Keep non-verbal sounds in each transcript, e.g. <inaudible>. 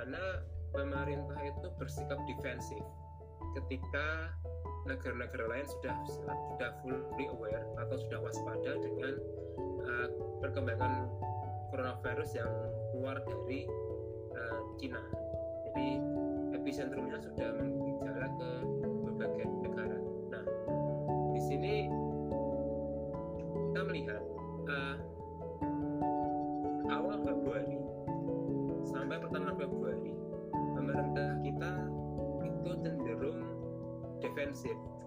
bagaimana pemerintah itu bersikap defensif ketika negara-negara lain sudah sudah fully aware atau sudah waspada dengan uh, perkembangan coronavirus yang keluar dari uh, Cina. Jadi epicentrumnya sudah menjalar ke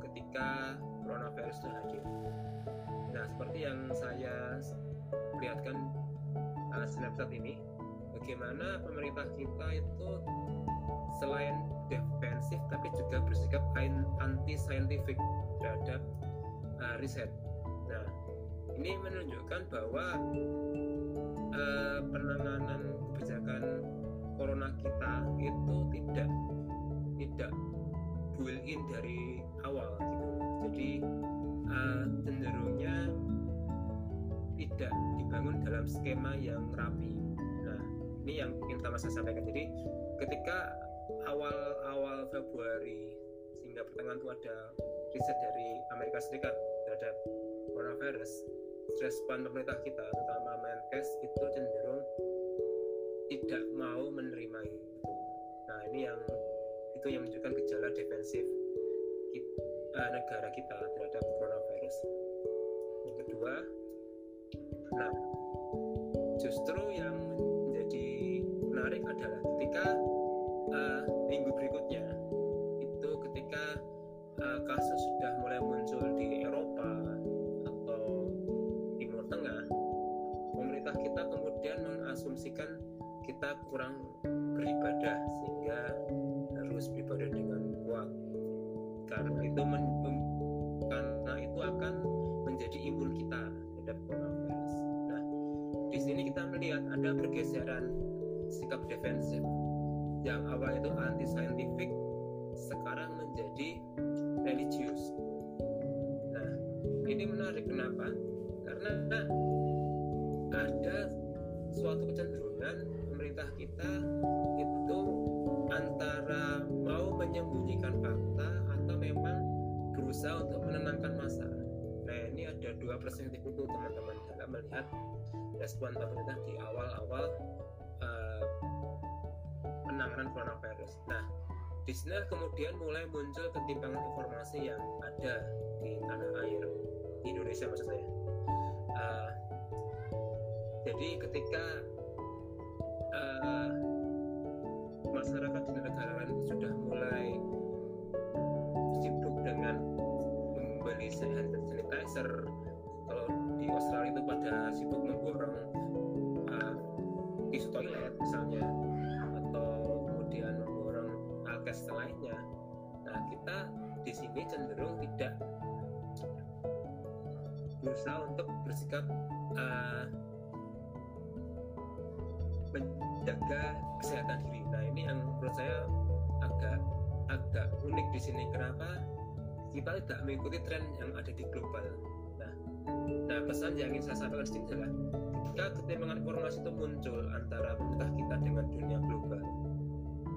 ketika coronavirus sudah hadir. Nah, seperti yang saya lihatkan uh, snapshot ini, bagaimana pemerintah kita itu selain defensif tapi juga bersikap anti saintifik terhadap uh, riset. Nah, ini menunjukkan bahwa uh, penanganan kebijakan corona kita itu tidak tidak build in dari awal gitu. Jadi uh, cenderungnya tidak dibangun dalam skema yang rapi. Nah, ini yang ingin pertama saya sampaikan. Jadi ketika awal-awal Februari sehingga pertengahan itu ada riset dari Amerika Serikat terhadap coronavirus respon pemerintah kita terutama Menkes itu cenderung tidak mau menerima itu nah ini yang itu yang menunjukkan gejala defensif kita, uh, negara kita terhadap coronavirus. Yang kedua nah justru yang menjadi menarik adalah ketika uh, minggu berikutnya itu ketika uh, kasus sudah mulai muncul di Eropa atau Timur Tengah pemerintah kita kemudian mengasumsikan kita kurang beribadah sehingga harus beribadah dengan kuat karena itu men, karena itu akan menjadi imun kita terhadap coronavirus. Nah, di sini kita melihat ada pergeseran sikap defensif yang awal itu anti saintifik sekarang menjadi religius. Nah, ini menarik kenapa? Karena ada suatu kecenderungan pemerintah kita itu antara mau menyembunyikan fakta atau memang berusaha untuk menenangkan masa. Nah ini ada dua perspektif itu teman-teman dalam melihat respon pemerintah di awal-awal uh, penanganan coronavirus. Nah di sini kemudian mulai muncul ketimpangan informasi yang ada di tanah air di Indonesia maksud saya. Uh, jadi ketika uh, sudah mulai sibuk dengan membeli hand sanitizer kalau di Australia itu pada sibuk memborong uh, tisu toilet misalnya atau kemudian memborong alkes lainnya nah kita di sini cenderung tidak berusaha untuk bersikap uh, menjaga kesehatan diri. Nah ini yang menurut saya agak agak unik di sini. Kenapa kita tidak mengikuti tren yang ada di global? Nah, nah pesan yang ingin saya sampaikan di sini adalah ketika ketimpangan informasi itu muncul antara pemerintah kita dengan dunia global,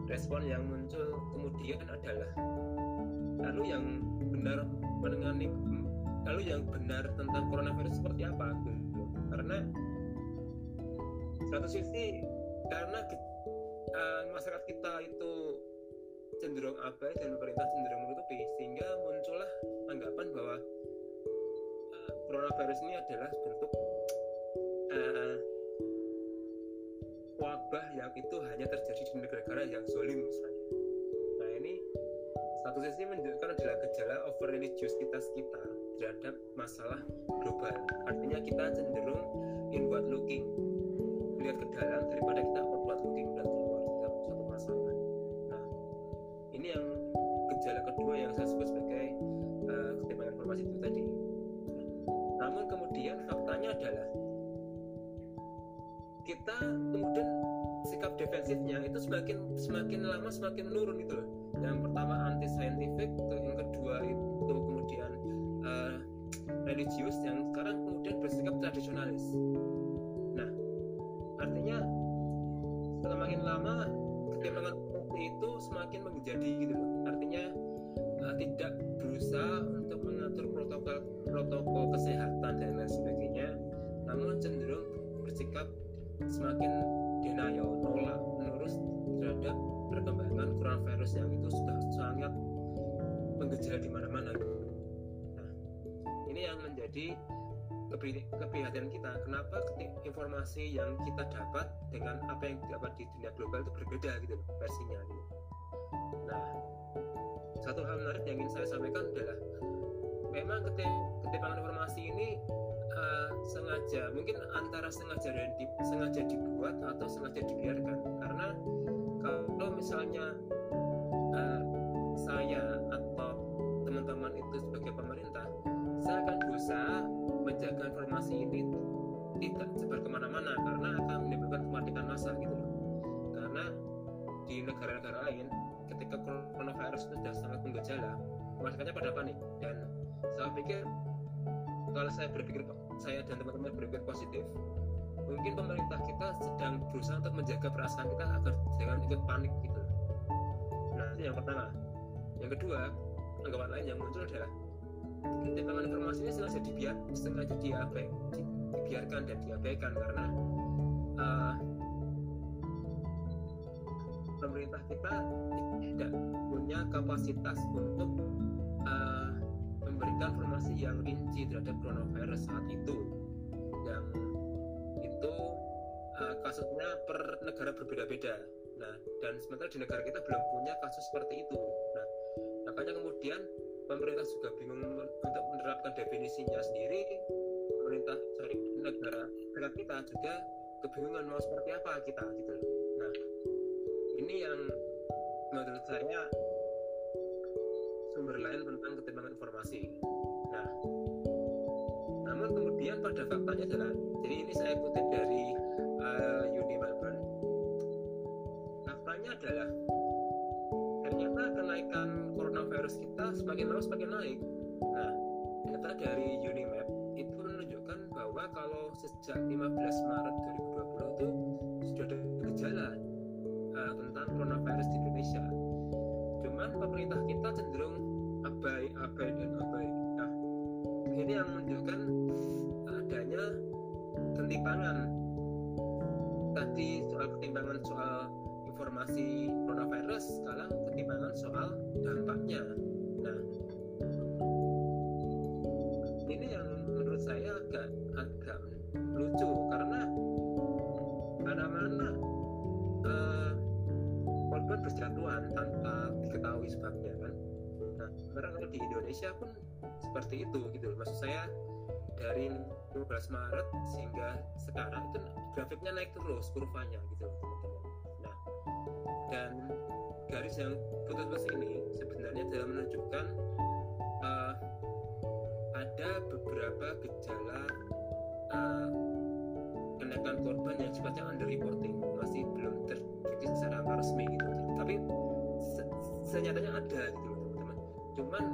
respon yang muncul kemudian adalah lalu yang benar menangani lalu yang benar tentang coronavirus seperti apa gitu karena satu sisi karena uh, masyarakat kita itu cenderung abai dan pemerintah cenderung menutupi sehingga muncullah anggapan bahwa uh, coronavirus ini adalah bentuk uh, wabah yang itu hanya terjadi di negara-negara yang zolim misalnya. Nah ini satu sisi menunjukkan adalah gejala over religiositas kita terhadap masalah global artinya kita cenderung inward looking melihat ke dalam daripada kita ini yang gejala kedua yang saya sebut sebagai uh, ketimpangan informasi itu tadi. Namun kemudian faktanya adalah kita kemudian sikap defensifnya itu semakin semakin lama semakin menurun itu loh. Yang pertama anti scientific yang kedua itu kemudian uh, religius yang sekarang kemudian bersikap tradisionalis. Nah artinya semakin lama ketimpangan itu semakin menjadi gitu artinya uh, tidak berusaha untuk mengatur protokol protokol kesehatan dan lain sebagainya namun cenderung bersikap semakin denial nolak menurut terhadap perkembangan coronavirus yang itu sudah sangat menggejala di mana-mana nah ini yang menjadi keprihatinan kita kenapa informasi yang kita dapat dengan apa yang dapat di dunia global itu berbeda gitu versinya gitu. nah satu hal menarik yang ingin saya sampaikan adalah memang ketimpangan informasi ini uh, sengaja mungkin antara sengaja dan di, sengaja dibuat atau sengaja dibiarkan karena kalau misalnya uh, saya atau teman-teman itu sebagai pemerintah saya akan berusaha menjaga informasi ini tidak sebar ke mana-mana karena akan menimbulkan kematian massa gitu loh. Karena di negara-negara lain ketika coronavirus itu sudah sangat menggejala masyarakatnya pada panik. Dan saya pikir kalau saya berpikir saya dan teman-teman berpikir positif mungkin pemerintah kita sedang berusaha untuk menjaga perasaan kita agar jangan ikut panik gitu nah itu yang pertama. Yang kedua anggapan lain yang muncul adalah ketimpangan informasi ini sengaja dibiar sengaja diabai, dibiarkan dan diabaikan karena uh, pemerintah kita tidak punya kapasitas untuk uh, memberikan informasi yang rinci terhadap coronavirus saat itu. Yang itu uh, kasusnya per negara berbeda-beda. Nah dan sementara di negara kita belum punya kasus seperti itu. Nah makanya kemudian pemerintah juga bingung untuk menerapkan definisinya sendiri. Pemerintah sorry negara negara kita juga kebingungan mau seperti apa kita gitu. Nah ini yang menurut saya sumber lain tentang ketimpangan informasi. Nah namun kemudian pada faktanya adalah jadi ini saya kutip dari uh, Uni Melbourne faktanya adalah ternyata kenaikan coronavirus kita semakin lama semakin naik. Nah, data dari Unimap itu menunjukkan bahwa kalau sejak 15 Maret 2020 itu sudah ada gejala uh, tentang coronavirus di Indonesia. Cuman pemerintah kita cenderung abai, abai dan abai. Nah, ini yang menunjukkan adanya ketimpangan. Tadi soal ketimpangan soal informasi coronavirus sekarang ketimpangan soal dampaknya. Nah ini yang menurut saya agak agak lucu karena mana-mana uh, korban berjatuhan tanpa diketahui sebabnya kan. Nah sekarang kalau di Indonesia pun seperti itu gitu maksud saya dari 12 Maret sehingga sekarang itu grafiknya naik terus kurvanya gitu teman-teman. Dan garis yang putus-putus ini sebenarnya dalam menunjukkan uh, ada beberapa gejala uh, kenaikan korban yang sifatnya under reporting masih belum terdeteksi secara resmi gitu. Tapi se senyatanya ada gitu teman-teman. Cuman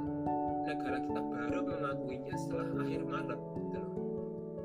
negara kita baru mengakuinya setelah akhir Maret gitu loh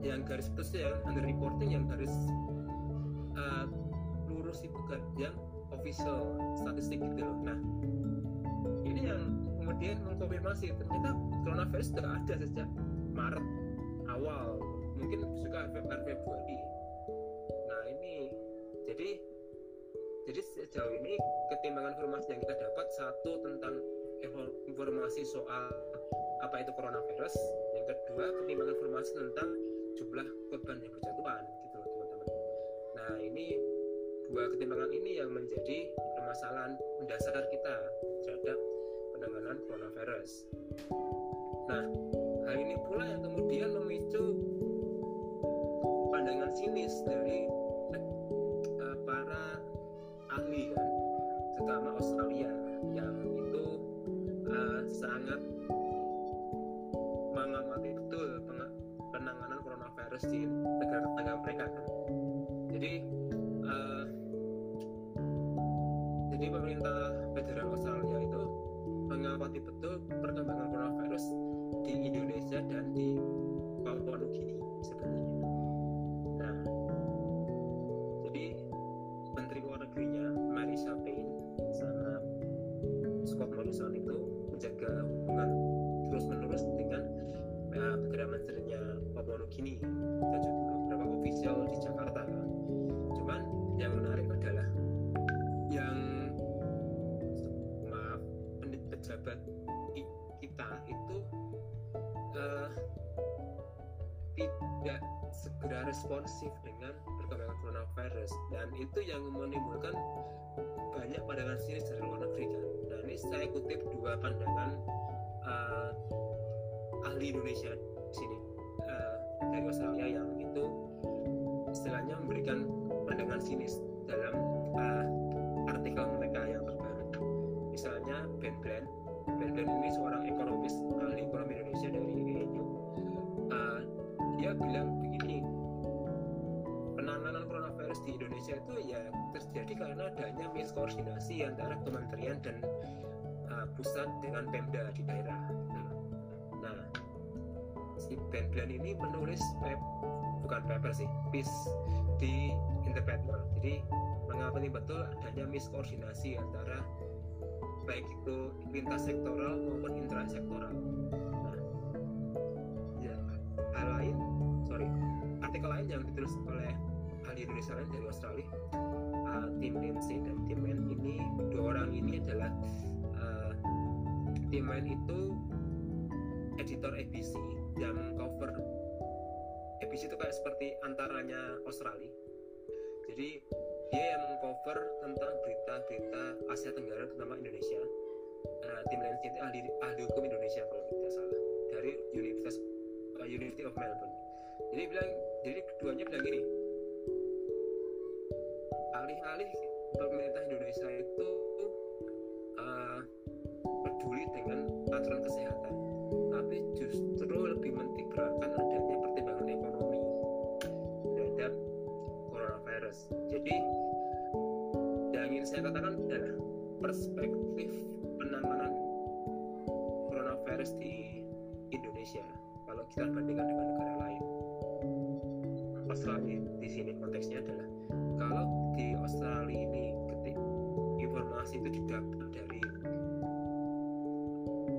yang garis putus yang under reporting yang garis uh, lurus itu kan yang official statistik gitu loh. Nah ini yang kemudian mengkonfirmasi ternyata coronavirus sudah ada sejak Maret awal. Mungkin juga Februari nah ini jadi jadi sejauh ini ketimbangan informasi yang kita dapat satu tentang informasi soal apa itu coronavirus. Yang kedua ketimbangan informasi tentang jumlah korban yang berjatuhan gitu loh teman-teman. Nah ini dua ketimbangan ini yang menjadi permasalahan mendasar kita terhadap penanganan coronavirus. Nah hal ini responsif dengan perkembangan coronavirus. Dan itu yang menimbulkan banyak pandangan sinis dari luar negeri kan nah ini saya kutip dua pandangan dan uh, pusat dengan Pemda di daerah. Nah si Ben ini menulis web bukan paper sih piece di Interpreter jadi mengapa betul? Adanya miskoordinasi antara baik itu lintas sektoral maupun intrasektoral. Nah ya hal lain sorry artikel lain yang ditulis oleh ahli Indonesia lain dari Australia. Uh, tim Lindsay dan tim Men ini dua orang ini adalah uh, tim Men itu editor ABC yang cover ABC itu kayak seperti antaranya Australia. Jadi dia yang mengcover tentang berita-berita Asia Tenggara terutama Indonesia. Uh, tim Lindsay itu ahli, ahli hukum Indonesia kalau tidak salah dari Universitas University of Melbourne. Jadi bilang jadi keduanya bilang gini alih-alih pemerintah Indonesia itu uh, peduli dengan aturan kesehatan. Tapi justru lebih mentikrakan adanya pertimbangan ekonomi terhadap coronavirus. Jadi yang ingin saya katakan adalah perspektif penanganan coronavirus di Indonesia kalau kita bandingkan dengan negara lain. Australia di sini konteksnya adalah kalau di Australia ini ketik informasi itu didapat dari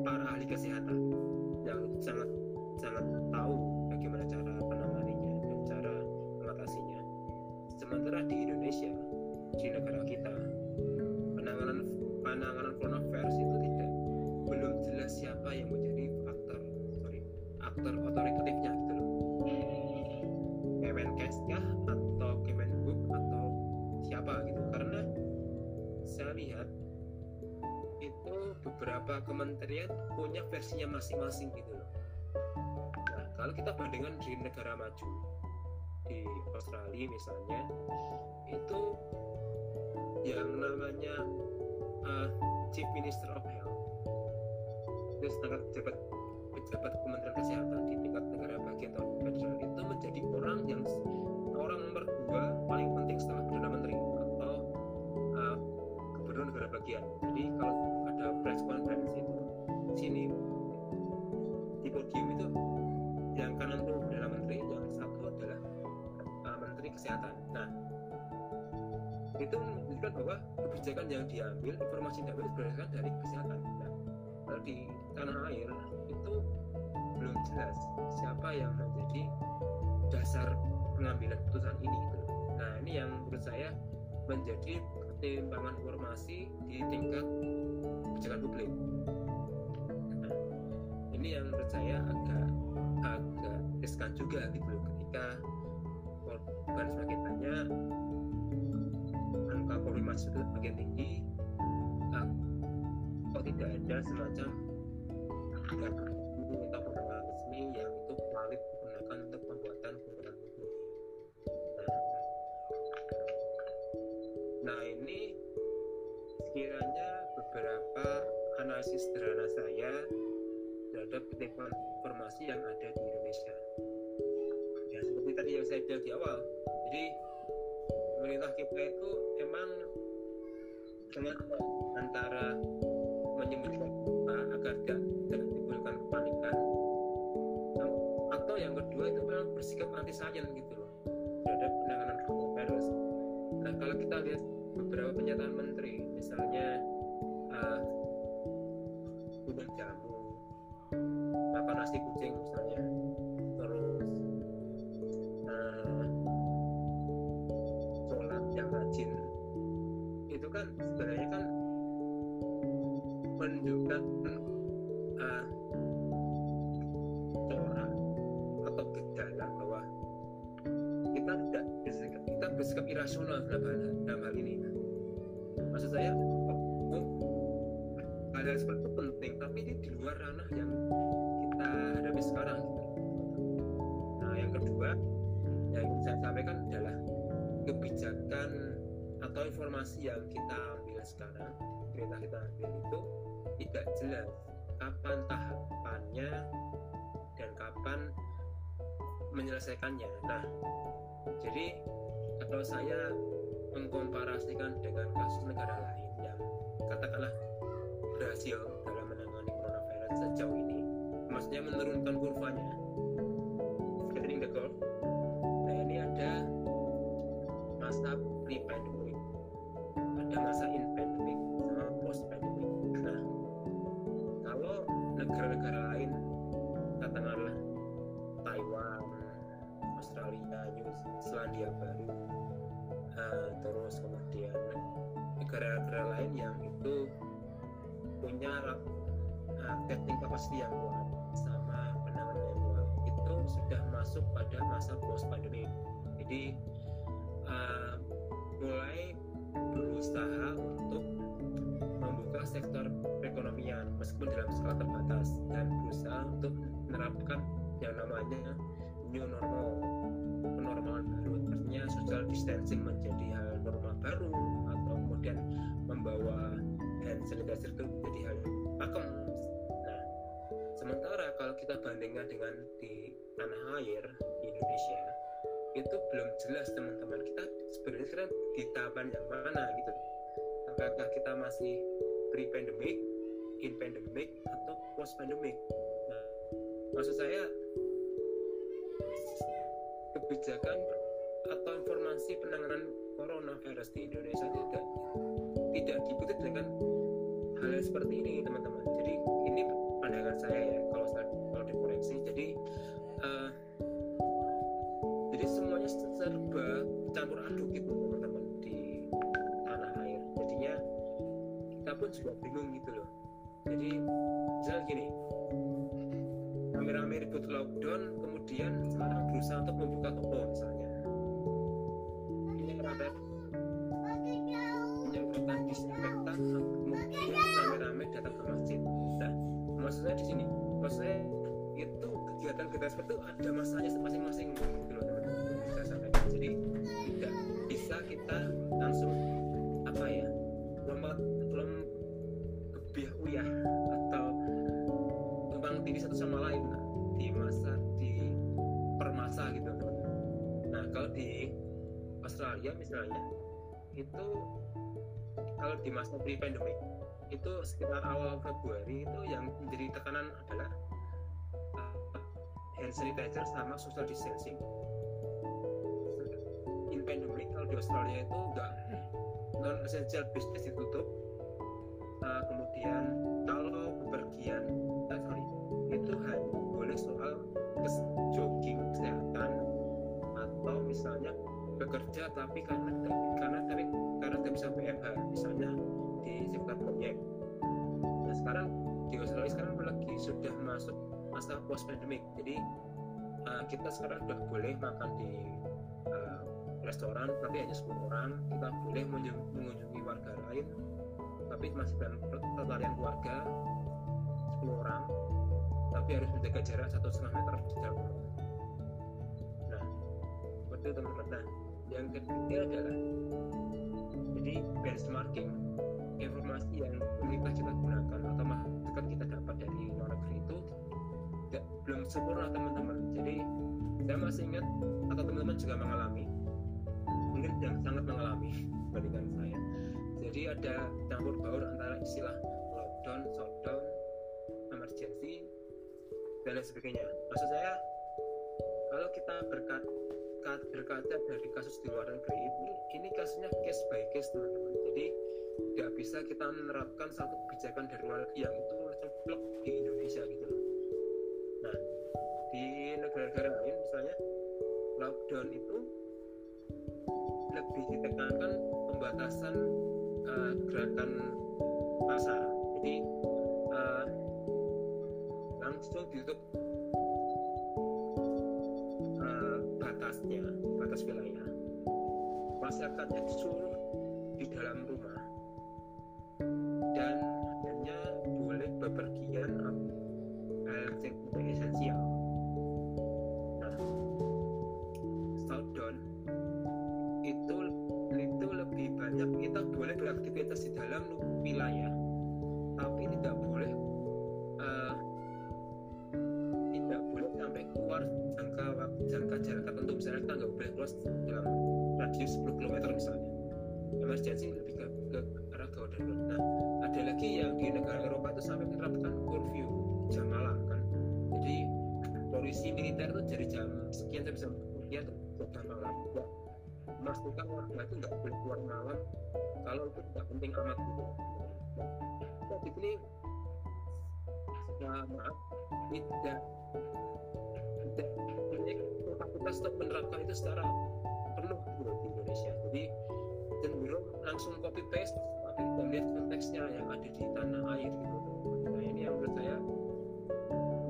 para ahli kesehatan yang sangat sangat tahu kriteria punya versinya masing-masing gitu loh nah kalau kita bandingkan di negara maju di Australia misalnya itu yang namanya uh, Chief Minister of Health itu sangat pejabat pejabat Kementerian Kesehatan di tingkat negara bagian atau federal itu menjadi orang yang orang nomor dua paling penting setelah perdana menteri atau uh, gubernur negara bagian. Jadi kalau ada press conference sini. Di podium itu yang kanan itu adalah menteri yang satu adalah uh, menteri kesehatan. Nah itu menunjukkan bahwa kebijakan yang diambil informasi yang diambil berdasarkan dari kesehatan. Nah, di tanah air itu belum jelas siapa yang menjadi dasar pengambilan keputusan ini gitu. nah ini yang menurut saya menjadi pertimbangan informasi di tingkat kebijakan publik. Ini yang menurut saya agak agak riskan juga gitu loh. Ketika korban semakin banyak angka konfirmasi itu semakin tinggi uh, kok tidak ada semacam data atau pendapat resmi yang itu valid digunakan untuk pembuatan kebijakan publik nah, nah ini sekiranya beberapa analisis sederhana saya terhadap informasi yang ada di Indonesia. Ya seperti tadi yang saya bilang di awal, jadi pemerintah kita itu emang sangat antara menyembunyikan agar tidak tidak timbulkan kepanikan atau yang kedua itu memang bersikap anti sains gitu loh terhadap penanganan coronavirus. Nah kalau kita lihat beberapa pernyataan menteri, misalnya uh, jamu makan nasi kucing misalnya. Terus uh, yang rajin. Itu kan sebenarnya kan menunjukkan uh, atau gejala bahwa kita tidak bersikap, kita bersikap irasional dalam hal, ini. Maksud saya hal-hal seperti itu penting tapi ini di luar ranah yang kita hadapi sekarang gitu. nah yang kedua yang ingin saya sampaikan adalah kebijakan atau informasi yang kita ambil sekarang perintah kita ambil itu tidak jelas kapan tahapannya dan kapan menyelesaikannya nah jadi kalau saya mengkomparasikan dengan kasus negara lain yang katakanlah berhasil dalam menangani coronavirus sejauh ini. Maksudnya menurunkan kurvanya. Flattening the curve nah ini ada masa pre-pandemic. Ada masa in pandemic sama post pandemic nah kalau negara-negara lain katakanlah Taiwan Australia New Zealandia baru uh, terus kemudian negara-negara lain yang itu punya uh, testing capacity yang kuat sama penanganan yang kuat itu sudah masuk pada masa post pandemic jadi uh, mulai berusaha untuk membuka sektor perekonomian meskipun dalam skala terbatas dan berusaha untuk menerapkan yang namanya new normal kenormalan baru. Artinya social distancing menjadi hal normal baru atau kemudian membawa sanitizer itu menjadi hal pakem. Nah sementara kalau kita bandingkan dengan di tanah air di Indonesia itu belum jelas teman-teman. Kita sebenarnya sekarang di tahapan yang mana gitu. Apakah kita masih pre pandemic in pandemic atau post pandemic nah maksud saya kebijakan atau informasi penanganan coronavirus di Indonesia tidak tidak diikuti dengan hal seperti ini teman-teman. Jadi ini pandangan saya ya kalau kalau dikoreksi. Jadi uh, jadi semuanya serba campur aduk gitu teman-teman di tanah air. Jadinya kita pun juga bingung gitu loh. Jadi misalnya gini rame-rame ribut lockdown kemudian sekarang berusaha untuk membuka toko misalnya disinfektan kemudian rame-rame datang ke masjid. Nah maksudnya di sini maksudnya itu kegiatan-kegiatan seperti itu ada masanya masing-masing gitu loh teman-teman. Saya sampaikan jadi tidak bisa kita langsung apa ya lompat lom kebiah uyah atau tumpang tindih satu sama lain di masa di permasa gitu nah kalau di Australia misalnya itu kalau di masa pre pandemic itu sekitar awal Februari itu yang menjadi tekanan adalah uh, hand sanitizer sama social distancing. In pandemic kalau di Australia itu enggak non essential business ditutup. Uh, kemudian kalau bepergian uh, sorry itu hanya boleh soal jogging kesehatan. Atau misalnya bekerja tapi karena karena tapi karena tidak bisa PMH misalnya di sektor proyek. Nah sekarang di Australia sekarang lagi sudah masuk masa post pandemic jadi uh, kita sekarang sudah boleh makan di uh, restoran tapi hanya 10 orang. Kita boleh mengunjungi warga lain tapi masih dalam pertarian keluarga 10 orang tapi harus menjaga jarak satu setengah meter orang nah seperti itu teman-teman. Nah yang ketiga adalah jadi benchmarking informasi yang kita kita gunakan atau masukan kita dapat dari luar negeri itu tidak belum sempurna teman-teman. Jadi saya masih ingat atau teman-teman juga mengalami mungkin yang sangat mengalami <laughs> dibandingkan saya. Jadi ada campur baur antara istilah lockdown, shutdown, emergency dan lain sebagainya. Maksud saya kalau kita berkat berkaca dari kasus di luar negeri ini ini kasusnya case by case teman-teman. Jadi tidak bisa kita menerapkan satu kebijakan dari luar negeri yang itu blok di Indonesia gitu loh. Nah di negara-negara lain misalnya lockdown itu lebih ditekankan pembatasan uh, gerakan massa. Jadi uh, langsung ditutup batasnya batas wilayah. Masyarakatnya disuruh di dalam rumah. Dan hanya boleh bepergian hal yang tidak esensial. Nah itu itu lebih banyak kita boleh beraktivitas di dalam wilayah memastikan warga itu nggak boleh keluar malam kalau itu tidak penting amat gitu. Nah, di sini nah, maaf tidak tidak punya kapasitas untuk menerapkan itu secara penuh gitu di Indonesia. Jadi cenderung langsung copy paste tapi tidak melihat konteksnya yang ada di tanah air gitu. Nah ini yang menurut saya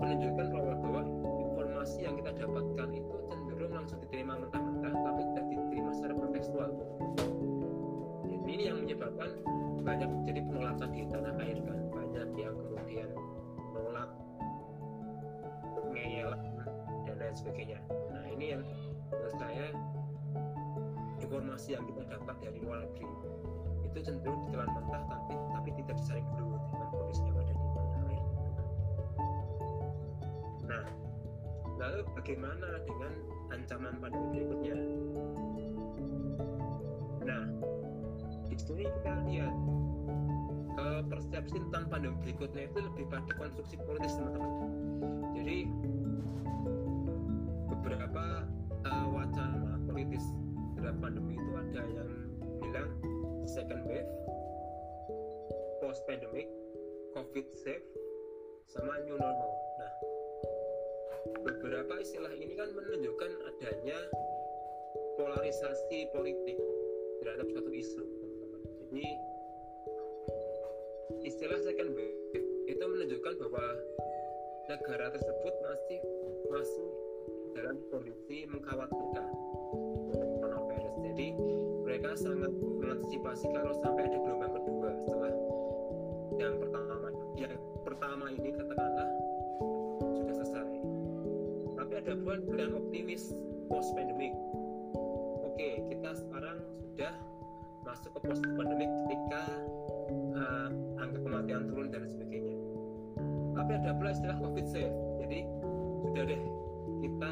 menunjukkan bahwa bahwa informasi yang kita dapatkan itu cenderung langsung diterima mentah-mentah tapi tidak diterima secara kontekstual. Jadi ini yang menyebabkan banyak jadi penolakan di tanah air kan. Banyak yang kemudian menolak ngeyel dan lain sebagainya. Nah ini yang menurut saya informasi yang kita dapat dari luar negeri itu cenderung ditelan mentah tapi tapi tidak disaring dulu dengan kondisi yang ada di tanah air. Nah lalu bagaimana dengan ancaman pandemi berikutnya nah di sini kita lihat. Uh, persepsi tentang pandemi berikutnya itu lebih pada konstruksi politis teman-teman. Jadi beberapa uh, wacana politis terhadap pandemi itu ada yang bilang second wave post pandemic covid safe sama new normal. Nah beberapa istilah ini kan menunjukkan adanya polarisasi politik terhadap suatu isu. Teman-teman jadi istilah second wave itu menunjukkan bahwa negara tersebut masih masih dalam kondisi mengkhawatirkan coronavirus. Jadi mereka sangat mengantisipasi kalau sampai ada gelombang kedua setelah yang pertama yang pertama ini katakanlah sudah selesai. Tapi ada pula yang optimis post pandemic oke kita sekarang sudah masuk ke post pandemic ketika uh, angka kematian turun dan sebagainya. Tapi ada pula istilah covid safe. Jadi sudah deh kita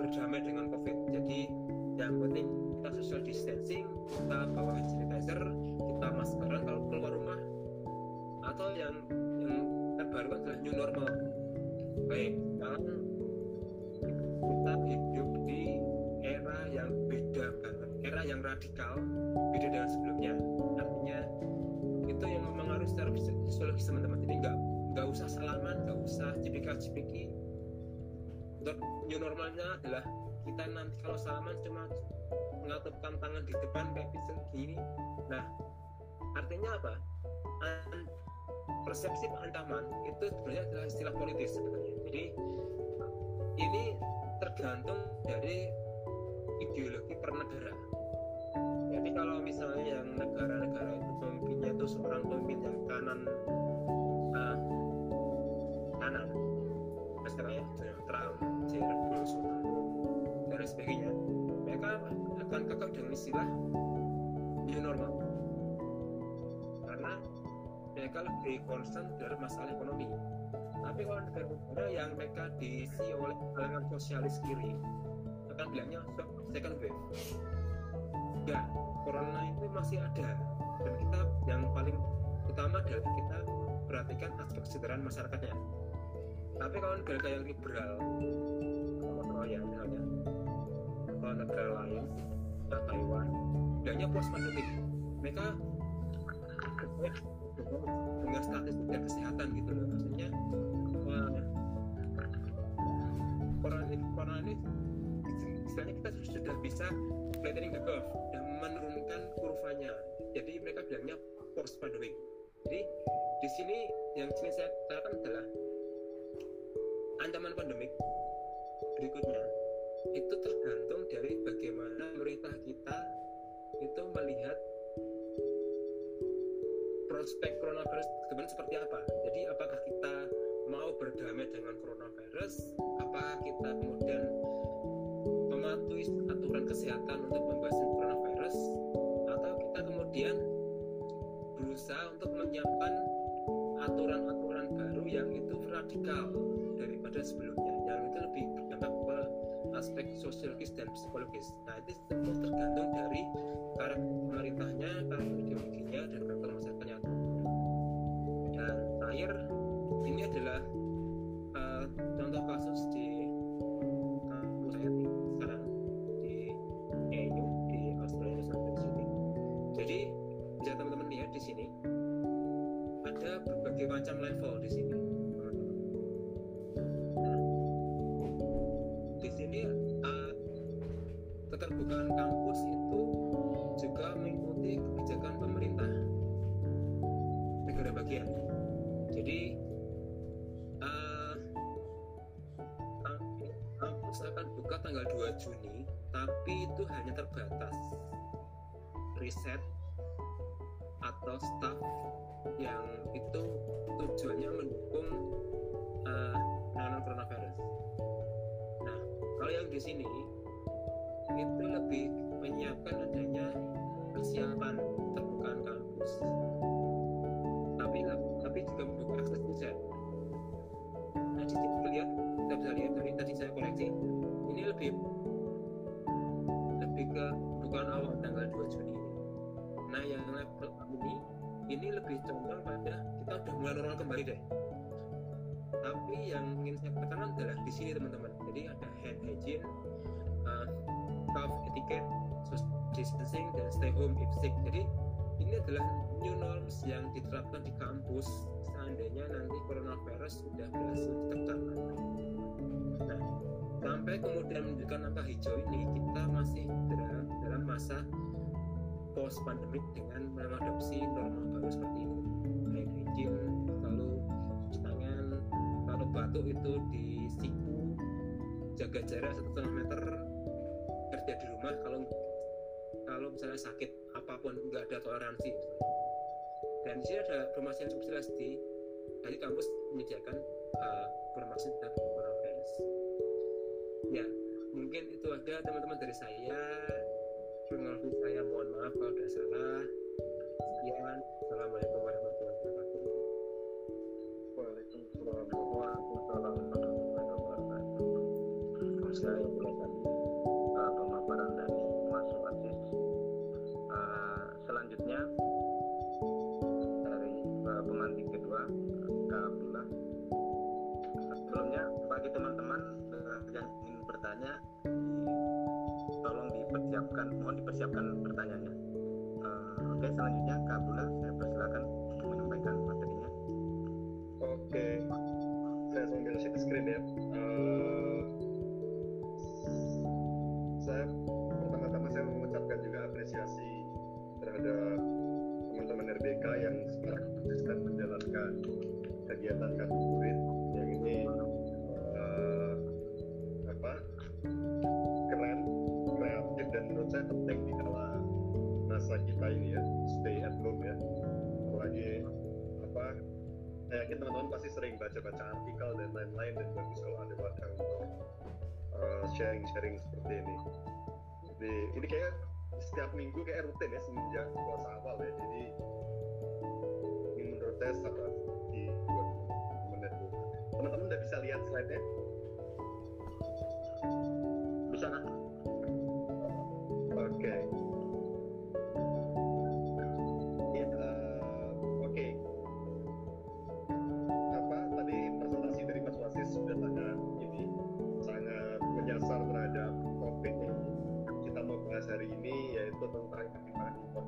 berdamai dengan covid. Jadi yang penting kita social distancing kita bawa hand sanitizer kita maskeran kalau keluar rumah atau yang yang terbaru adalah new normal. Baik sekarang kita hidup radikal beda dengan sebelumnya. Artinya itu yang mempengaruhi secara psikologis teman-teman. Jadi nggak nggak usah salaman nggak usah cipika cipiki new normalnya adalah kita nanti kalau salaman cuma mengatupkan tangan di depan kayak gini. Nah artinya apa? An persepsi ancaman itu sebenarnya adalah istilah politis sebenarnya. Jadi ini tergantung dari ideologi per negara jadi kalau misalnya yang negara-negara itu pemimpinnya itu seorang pemimpin yang kanan uh, kanan misalnya Trump, Jair Bolsonaro dan sebagainya mereka akan kekeh dengan istilah new normal. Karena mereka lebih concern dari masalah ekonomi. Tapi kalau negara-negara yang mereka diisi oleh kalangan sosialis kiri akan bilangnya second wave ya corona itu masih ada. Dan kita yang paling utama adalah kita perhatikan aspek kesejahteraan masyarakatnya. Tapi kalau negara yang liberal Korea misalnya atau negara lain Taiwan bilangnya puas pandemi mereka dengan statistik dan kesehatan gitu loh. Maksudnya corona ini corona ini istilahnya kita sudah bisa flattening the curve dan menurunkan kurvanya. Jadi mereka bilangnya post pandemic jadi di sini yang sini saya katakan adalah ancaman pandemik berikutnya. Itu tergantung dari bagaimana pemerintah kita itu melihat prospek coronavirus kemudian seperti apa. Jadi apakah kita mau berdamai dengan coronavirus? Apa kita aturan kesehatan untuk membahas coronavirus atau kita kemudian berusaha untuk menyiapkan aturan-aturan baru yang itu radikal daripada sebelumnya yang itu lebih berdampak ke aspek sosiologis dan psikologis. Nah itu tergantung dari karakter pemerintahnya karakter ideologinya dan karakter masyarakatnya dan terakhir ini adalah uh, contoh kasus di level di sini. Nah, di sini uh, keterbukaan kampus itu juga mengikuti kebijakan pemerintah negara bagian. Jadi uh, kampus akan buka tanggal 2 Juni, tapi itu hanya terbatas riset atau staff yang itu tujuannya mendukung uh, coronavirus. Nah, kalau yang di sini itu lebih menyiapkan adanya persiapan terbukaan kampus. Tapi tapi juga membuka akses riset nah di sini lihat kita bisa lihat dari tadi saya koreksi ini lebih lebih ke bukan awal tanggal 2 Juni nah yang level ini ini lebih condong pada kita udah mulai normal kembali deh. Tapi yang ingin saya katakan adalah di sini teman-teman. Jadi ada hand hygiene uh, cough etiquette social distancing dan stay home if sick. Jadi ini adalah new norms yang diterapkan di kampus. Seandainya nanti coronavirus sudah berhasil ditekan nah sampai kemudian menunjukkan angka hijau ini kita masih dalam, dalam masa post pandemic dengan mengadopsi normal baru seperti ini. Hand hygiene lalu cuci tangan kalau batuk itu di siku jaga jarak satu setengah meter kerja di rumah kalau kalau misalnya sakit apa pun nggak ada toleransi. Dan di sini ada informasi yang cukup jelas di dari kampus menyediakan uh, informasi tentang coronavirus ya mungkin itu ada teman-teman dari saya Pengalaman saya mohon maaf kalau ada salah sekian assalamualaikum warahmatullahi wabarakatuh Waalaikumsalam warahmatullahi wabarakatuh. Saya mulai uh, pemaparan dari Mas Wasis. Uh, selanjutnya dari uh, pemantik kedua Kak Abdullah. Sebelumnya bagi teman-teman uh, yang ingin bertanya, dipersiapkan mohon dipersiapkan pertanyaannya. Uh, oke selanjutnya Kak Abdullah saya persilakan untuk menyampaikan materinya. Oke saya sambil share screen ya. Uh, saya pertama-tama saya mengucapkan juga apresiasi terhadap teman-teman RBK yang secara konsisten menjalankan kegiatan ngabuburit yang ini kita ini ya stay at home ya. Apalagi apa saya yakin teman-teman pasti sering baca-baca artikel dan lain-lain dan bagus kalau ada wadah uh, sharing-sharing seperti ini. Jadi ini kayak setiap minggu kayak rutin ya semenjak puasa awal ya. Jadi ini menurut saya sangat di teman-teman. Udah bisa lihat slide-nya? Bisa kan oke. okay.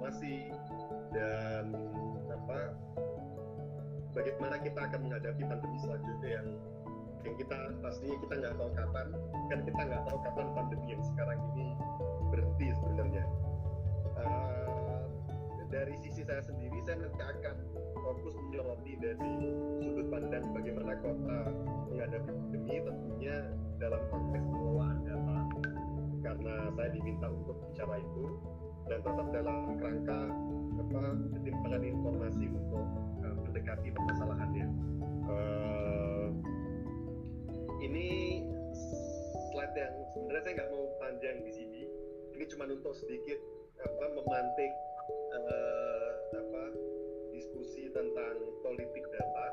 Informasi dan apa bagaimana kita akan menghadapi pandemi selanjutnya yang yang kita pastinya kita nggak tahu kapan kan kita nggak tahu kapan pandemi yang sekarang ini berhenti sebenarnya. Uh, dari sisi saya sendiri saya nanti akan fokus menyoroti dari sudut pandang bagaimana kota menghadapi pandemi tentunya dalam konteks pengelolaan data karena saya diminta untuk bicara itu dan tetap dalam kerangka apa ketimpangan informasi untuk uh, mendekati permasalahannya. Uh, ini slide yang sebenarnya saya nggak mau panjang di sini. Ini cuma untuk sedikit apa memantik uh, apa diskusi tentang politik data.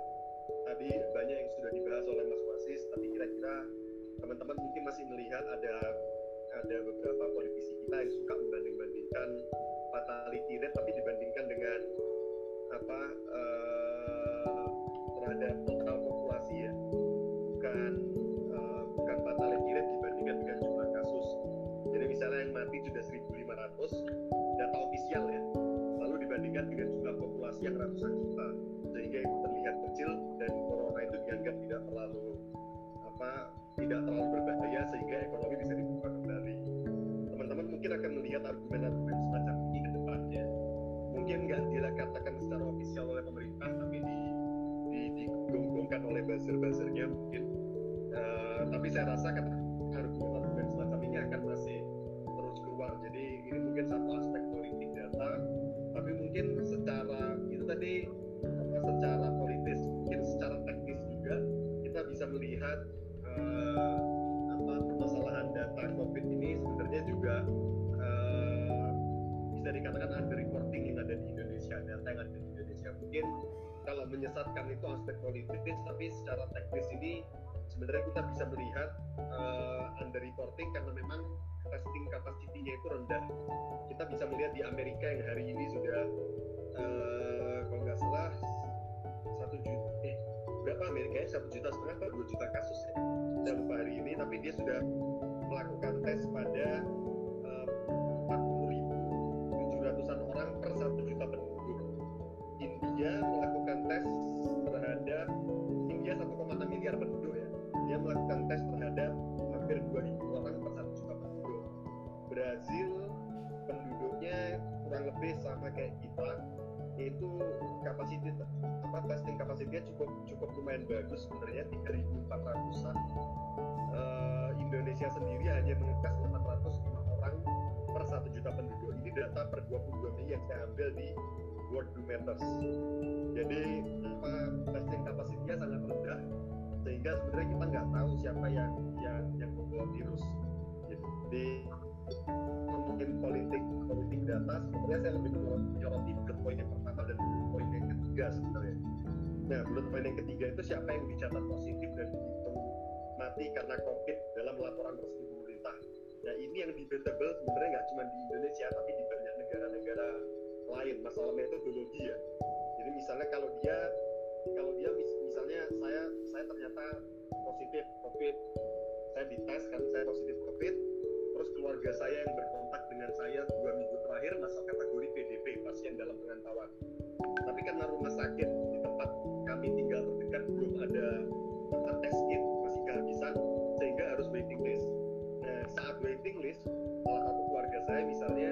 Tadi banyak yang sudah dibahas oleh Mas Wasis tapi kira-kira teman-teman mungkin masih melihat ada ada beberapa politisi kita yang suka membanding-bandingkan fatality rate tapi dibandingkan dengan apa uh, terhadap total populasi ya. Bukan uh, bukan fatality rate dibandingkan dengan jumlah kasus. Jadi misalnya yang mati sudah 1.500 data ofisial ya. Lalu dibandingkan dengan jumlah populasi yang ratusan juta. Sehingga itu terlihat kecil dan corona itu dianggap tidak terlalu apa tidak terlalu berbahaya sehingga ekonomi bisa dibuka mungkin akan melihat argumen-argumen semacam ini ke depannya. Mungkin nggak dikatakan secara ofisial oleh pemerintah tapi di, di oleh buzzer-buzzernya mungkin. Uh, tapi saya rasa kan argumen-argumen semacam ini akan masih terus keluar. Jadi ini mungkin satu aspek politik data tapi mungkin secara itu tadi secara politis mungkin secara mungkin kalau menyesatkan itu aspek politis tapi secara teknis ini sebenarnya kita bisa melihat uh, under reporting karena memang testing capacity-nya itu rendah. Kita bisa melihat di Amerika yang hari ini sudah uh, kalau nggak salah satu juta eh berapa Amerika ya? Satu juta setengah atau dua juta kasus ya? Dalam hari ini tapi dia sudah melakukan tes pada empat puluh ribu tujuh ratusan orang per satu juta penduduk India melakukan tes terhadap India 1,6 miliar penduduk ya. Dia melakukan tes terhadap hampir 2000 orang per satu juta penduduk. Brazil penduduknya kurang lebih sama kayak kita itu kapasitas apa testing kapasitasnya cukup cukup lumayan bagus sebenarnya 3.400an uh, Indonesia sendiri hanya mengetes 805 orang per 1 juta penduduk. Ini data per 22 Mei yang saya ambil di Worldometers jadi apa testing kapasitasnya sangat rendah sehingga sebenarnya kita nggak tahu siapa yang yang yang membawa virus. Jadi mungkin politik politik data sebenarnya saya lebih menyoroti bullet point yang pertama dan bullet point yang ketiga sebenarnya. Nah bullet point yang ketiga itu siapa yang dicatat positif dan dihitung mati karena covid dalam laporan resmi pemerintah. Nah ini yang debatable sebenarnya nggak cuma di Indonesia tapi di banyak negara-negara lain. Masalah metodologi ya jadi misalnya kalau dia kalau dia mis, misalnya saya saya ternyata positif covid. Saya dites kan saya positif covid. Terus keluarga saya yang berkontak dengan saya dua minggu terakhir masuk kategori PDP pasien dalam pengantauan. Tapi karena rumah sakit di tempat kami tinggal terdekat belum ada tempat tes kit masih kehabisan sehingga harus waiting list. Nah saat waiting list salah satu keluarga saya misalnya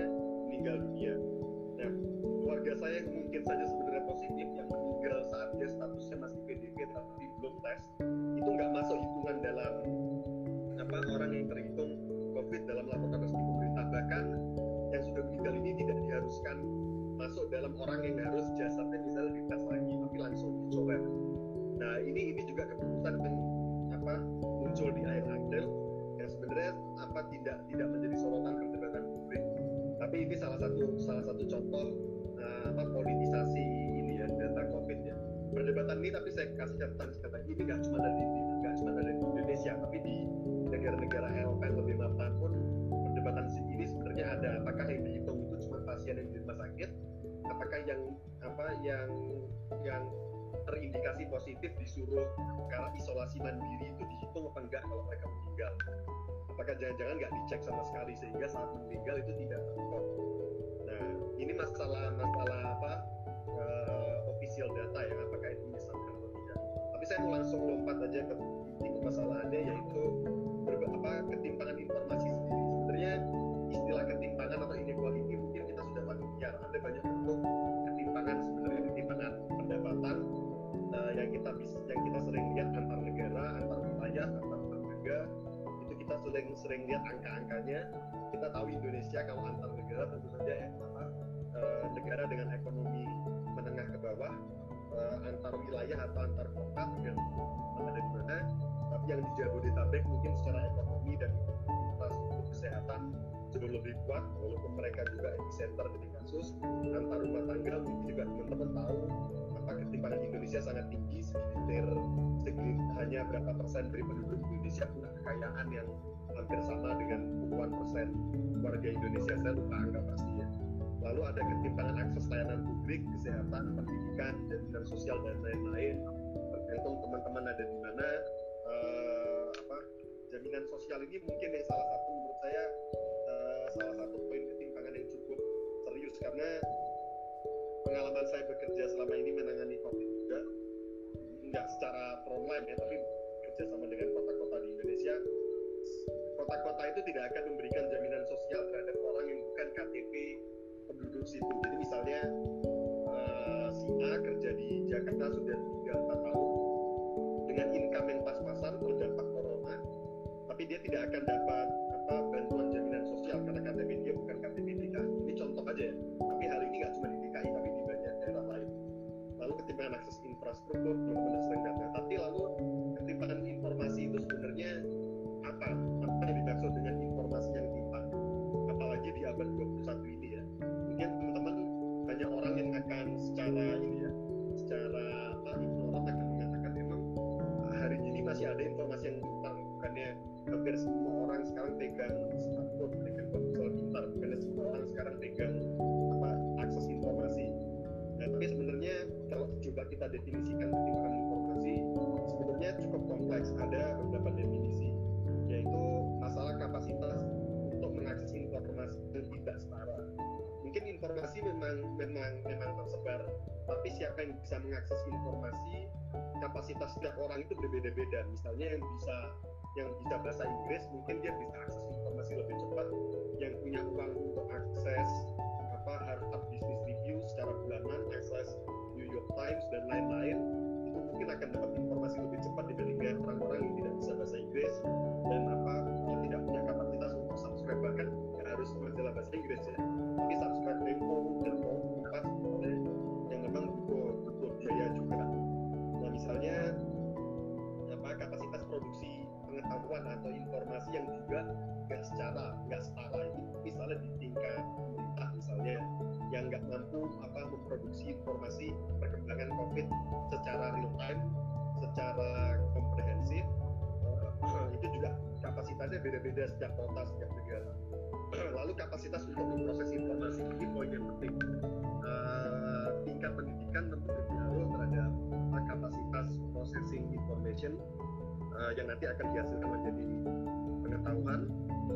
saya mungkin saja sebenarnya positif yang meninggal saat dia statusnya masih PDP tapi belum tes. Itu nggak masuk hitungan dalam apa orang yang terhitung COVID dalam laporan resmi pemerintah. Bahkan yang sudah meninggal ini tidak diharuskan masuk dalam orang yang harus jasadnya misalnya dites lagi tapi langsung dicoret. Nah ini ini juga keputusan yang apa muncul di akhir April yang sebenarnya apa tidak tidak menjadi sorotan perdebatan publik. Tapi ini salah satu salah satu contoh apa politisasi ini ya data COVID ya perdebatan ini tapi saya kasih catatan catatan ini nggak cuma dari nggak cuma dari Indonesia tapi di negara-negara Eropa yang lebih mapan pun perdebatan ini sebenarnya ada. Apakah yang dihitung itu cuma pasien yang di rumah sakit? Apakah yang apa yang yang terindikasi positif disuruh karena isolasi mandiri itu dihitung apa enggak kalau mereka meninggal? Apakah jangan-jangan nggak dicek sama sekali sehingga saat meninggal itu tidak ini masalah masalah apa? Uh, official data ya apakah itu misalkan atau tidak. Tapi saya mau langsung lompat aja ke inti permasalahannya yaitu apa ketimpangan informasi sendiri. Sebenarnya istilah ketimpangan atau inequality mungkin kita sudah familiar ada banyak bentuk ketimpangan sebenarnya ketimpangan pendapatan uh, yang kita bisa yang kita sering lihat antar negara antar wilayah antar tetangga. Itu kita sering sering lihat angka-angkanya. Kita tahu Indonesia kalau antar negara tentu saja ya, uh, negara dengan ekonomi menengah ke bawah uh, antar wilayah atau antar kota tergantung ada di mana tapi yang di Jabodetabek mungkin secara ekonomi dan infrastruktur kesehatan jauh lebih kuat walaupun mereka juga epicenter dari kasus antar rumah tangga mungkin juga teman-teman tahu apa ketimpangan Indonesia sangat tinggi sekitar sekitar hanya berapa persen dari penduduk Indonesia punya kekayaan yang hampir sama dengan puluhan persen warga Indonesia saya lupa angka pastinya lalu ada ketimpangan akses layanan publik kesehatan pendidikan jaminan sosial dan lain-lain. Tergantung teman-teman ada di mana. Uh, apa jaminan sosial ini mungkin yang salah satu menurut saya uh, salah satu poin ketimpangan yang cukup serius karena pengalaman saya bekerja selama ini menangani COVID juga. Nggak secara frontline ya tapi kerjasama dengan kota-kota di Indonesia. Kota-kota itu tidak akan memberikan jaminan sosial terhadap orang yang bukan KTP penduduk situ. Jadi misalnya uh, si A kerja di Jakarta sudah 3-4 tahun dengan income yang pas-pasan terdampak corona tapi dia tidak akan dapat apa bantuan jaminan sosial karena KTP dia bukan KTP DKI ini contoh aja ya tapi hal ini nggak cuma di DKI tapi di banyak daerah lain. Lalu ketimpangan akses infrastruktur benar-benar sering datang bukannya hampir semua orang sekarang pegang smartphone pegang ponsel pintar. Bukannya semua orang sekarang pegang apa akses informasi. Nah tapi sebenarnya kalau coba kita definisikan ketimpangan informasi sebenarnya cukup kompleks. Ada beberapa definisi yaitu masalah kapasitas untuk mengakses informasi yang tidak setara memang memang memang tersebar. Tapi siapa yang bisa mengakses informasi kapasitas setiap orang itu berbeda-beda. Misalnya yang bisa yang bisa bahasa Inggris mungkin dia bisa akses informasi lebih cepat. Yang punya uang untuk akses apa Harvard Business Review secara bulanan akses New York Times dan lain-lain itu mungkin akan dapat informasi lebih cepat dibandingkan orang-orang yang tidak bisa bahasa Inggris dan apa yang tidak punya kapasitas untuk subscribe. Bahkan harus majalah bahasa Inggris ya. Tapi subscribe Tempo pengetahuan atau informasi yang juga nggak secara nggak setara. Misalnya di tingkat pemerintah misalnya yang nggak mampu apa memproduksi informasi perkembangan COVID secara real time secara komprehensif uh, <clears throat> itu juga kapasitasnya beda-beda setiap kota setiap negara. <clears throat> Lalu kapasitas untuk memproses informasi ini poin yang penting. Uh, tingkat pendidikan tentu berpengaruh terhadap uh, kapasitas processing information uh, yang nanti akan dihasilkan menjadi pengetahuan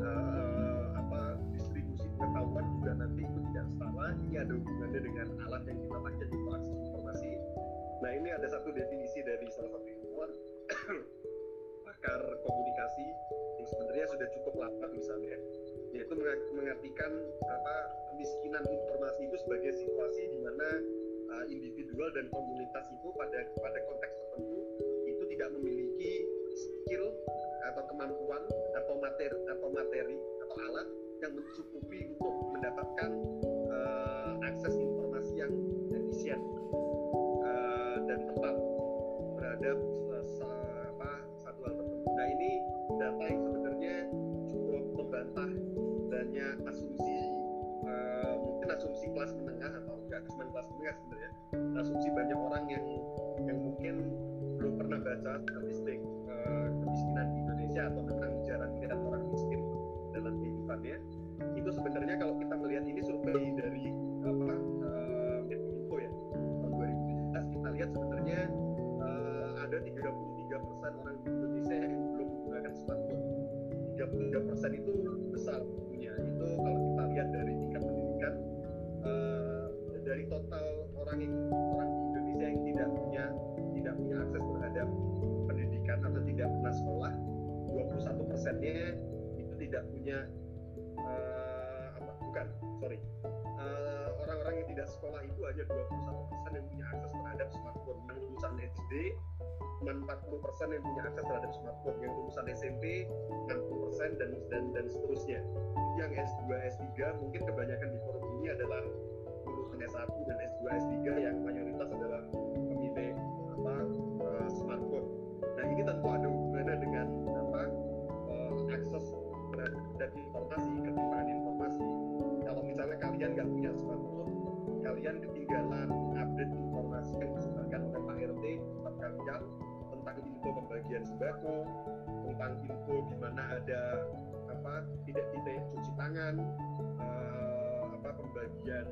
uh, apa distribusi pengetahuan juga nanti itu tidak setara ini ada hubungannya dengan alat yang kita pakai untuk akses informasi. Nah ini ada satu definisi dari salah satu ilmuwan <coughs> pakar komunikasi yang sebenarnya sudah cukup lama misalnya yaitu mengartikan apa kemiskinan informasi itu sebagai situasi di mana uh, individual dan komunitas itu pada pada konteks tertentu itu tidak memiliki skill atau kemampuan atau materi atau materi atau alat yang mencukupi untuk mendapatkan uh, akses informasi yang efisien uh, dan tepat terhadap uh, apa satu hal tertentu. Nah ini data yang sebenarnya cukup membantah adanya asumsi uh, mungkin asumsi kelas menengah atau enggak cuma kelas menengah sebenarnya asumsi banyak orang yang yang mungkin pernah baca statistik uh, kemiskinan di Indonesia atau tentang jarang melihat orang miskin dalam kehidupannya itu sebenarnya kalau kita melihat ini survei dari apa uh, ya tahun 2017 kita lihat sebenarnya uh, ada 33 persen orang di Indonesia yang belum menggunakan smartphone. 33 persen itu besar punya. Itu kalau kita lihat dari tingkat pendidikan uh, dari total orang yang orang di Indonesia yang tidak punya tidak punya akses terhadap pendidikan atau tidak pernah sekolah 21 persennya itu tidak punya uh, apa bukan sorry uh, orang-orang yang tidak sekolah itu hanya 21 persen yang punya akses terhadap smartphone. Yang lulusan SD cuma 40 persen yang punya akses terhadap smartphone. Yang lulusan SMP 60 persen dan dan dan seterusnya. Yang S2 S3 mungkin kebanyakan di forum ini adalah lulusan S1 dan S2 S3 yang mayoritas adalah pemilih uh, smartphone nah ini tentu ada hubungannya dengan apa uh, akses terhadap informasi ketimpangan informasi. Kalau misalnya kalian nggak punya smartphone kalian ketinggalan update informasi yang disebarkan oleh Pak RT tempat kalian tentang info pembagian sembako tentang info di mana ada apa tidak titik cuci tangan uh, apa pembagian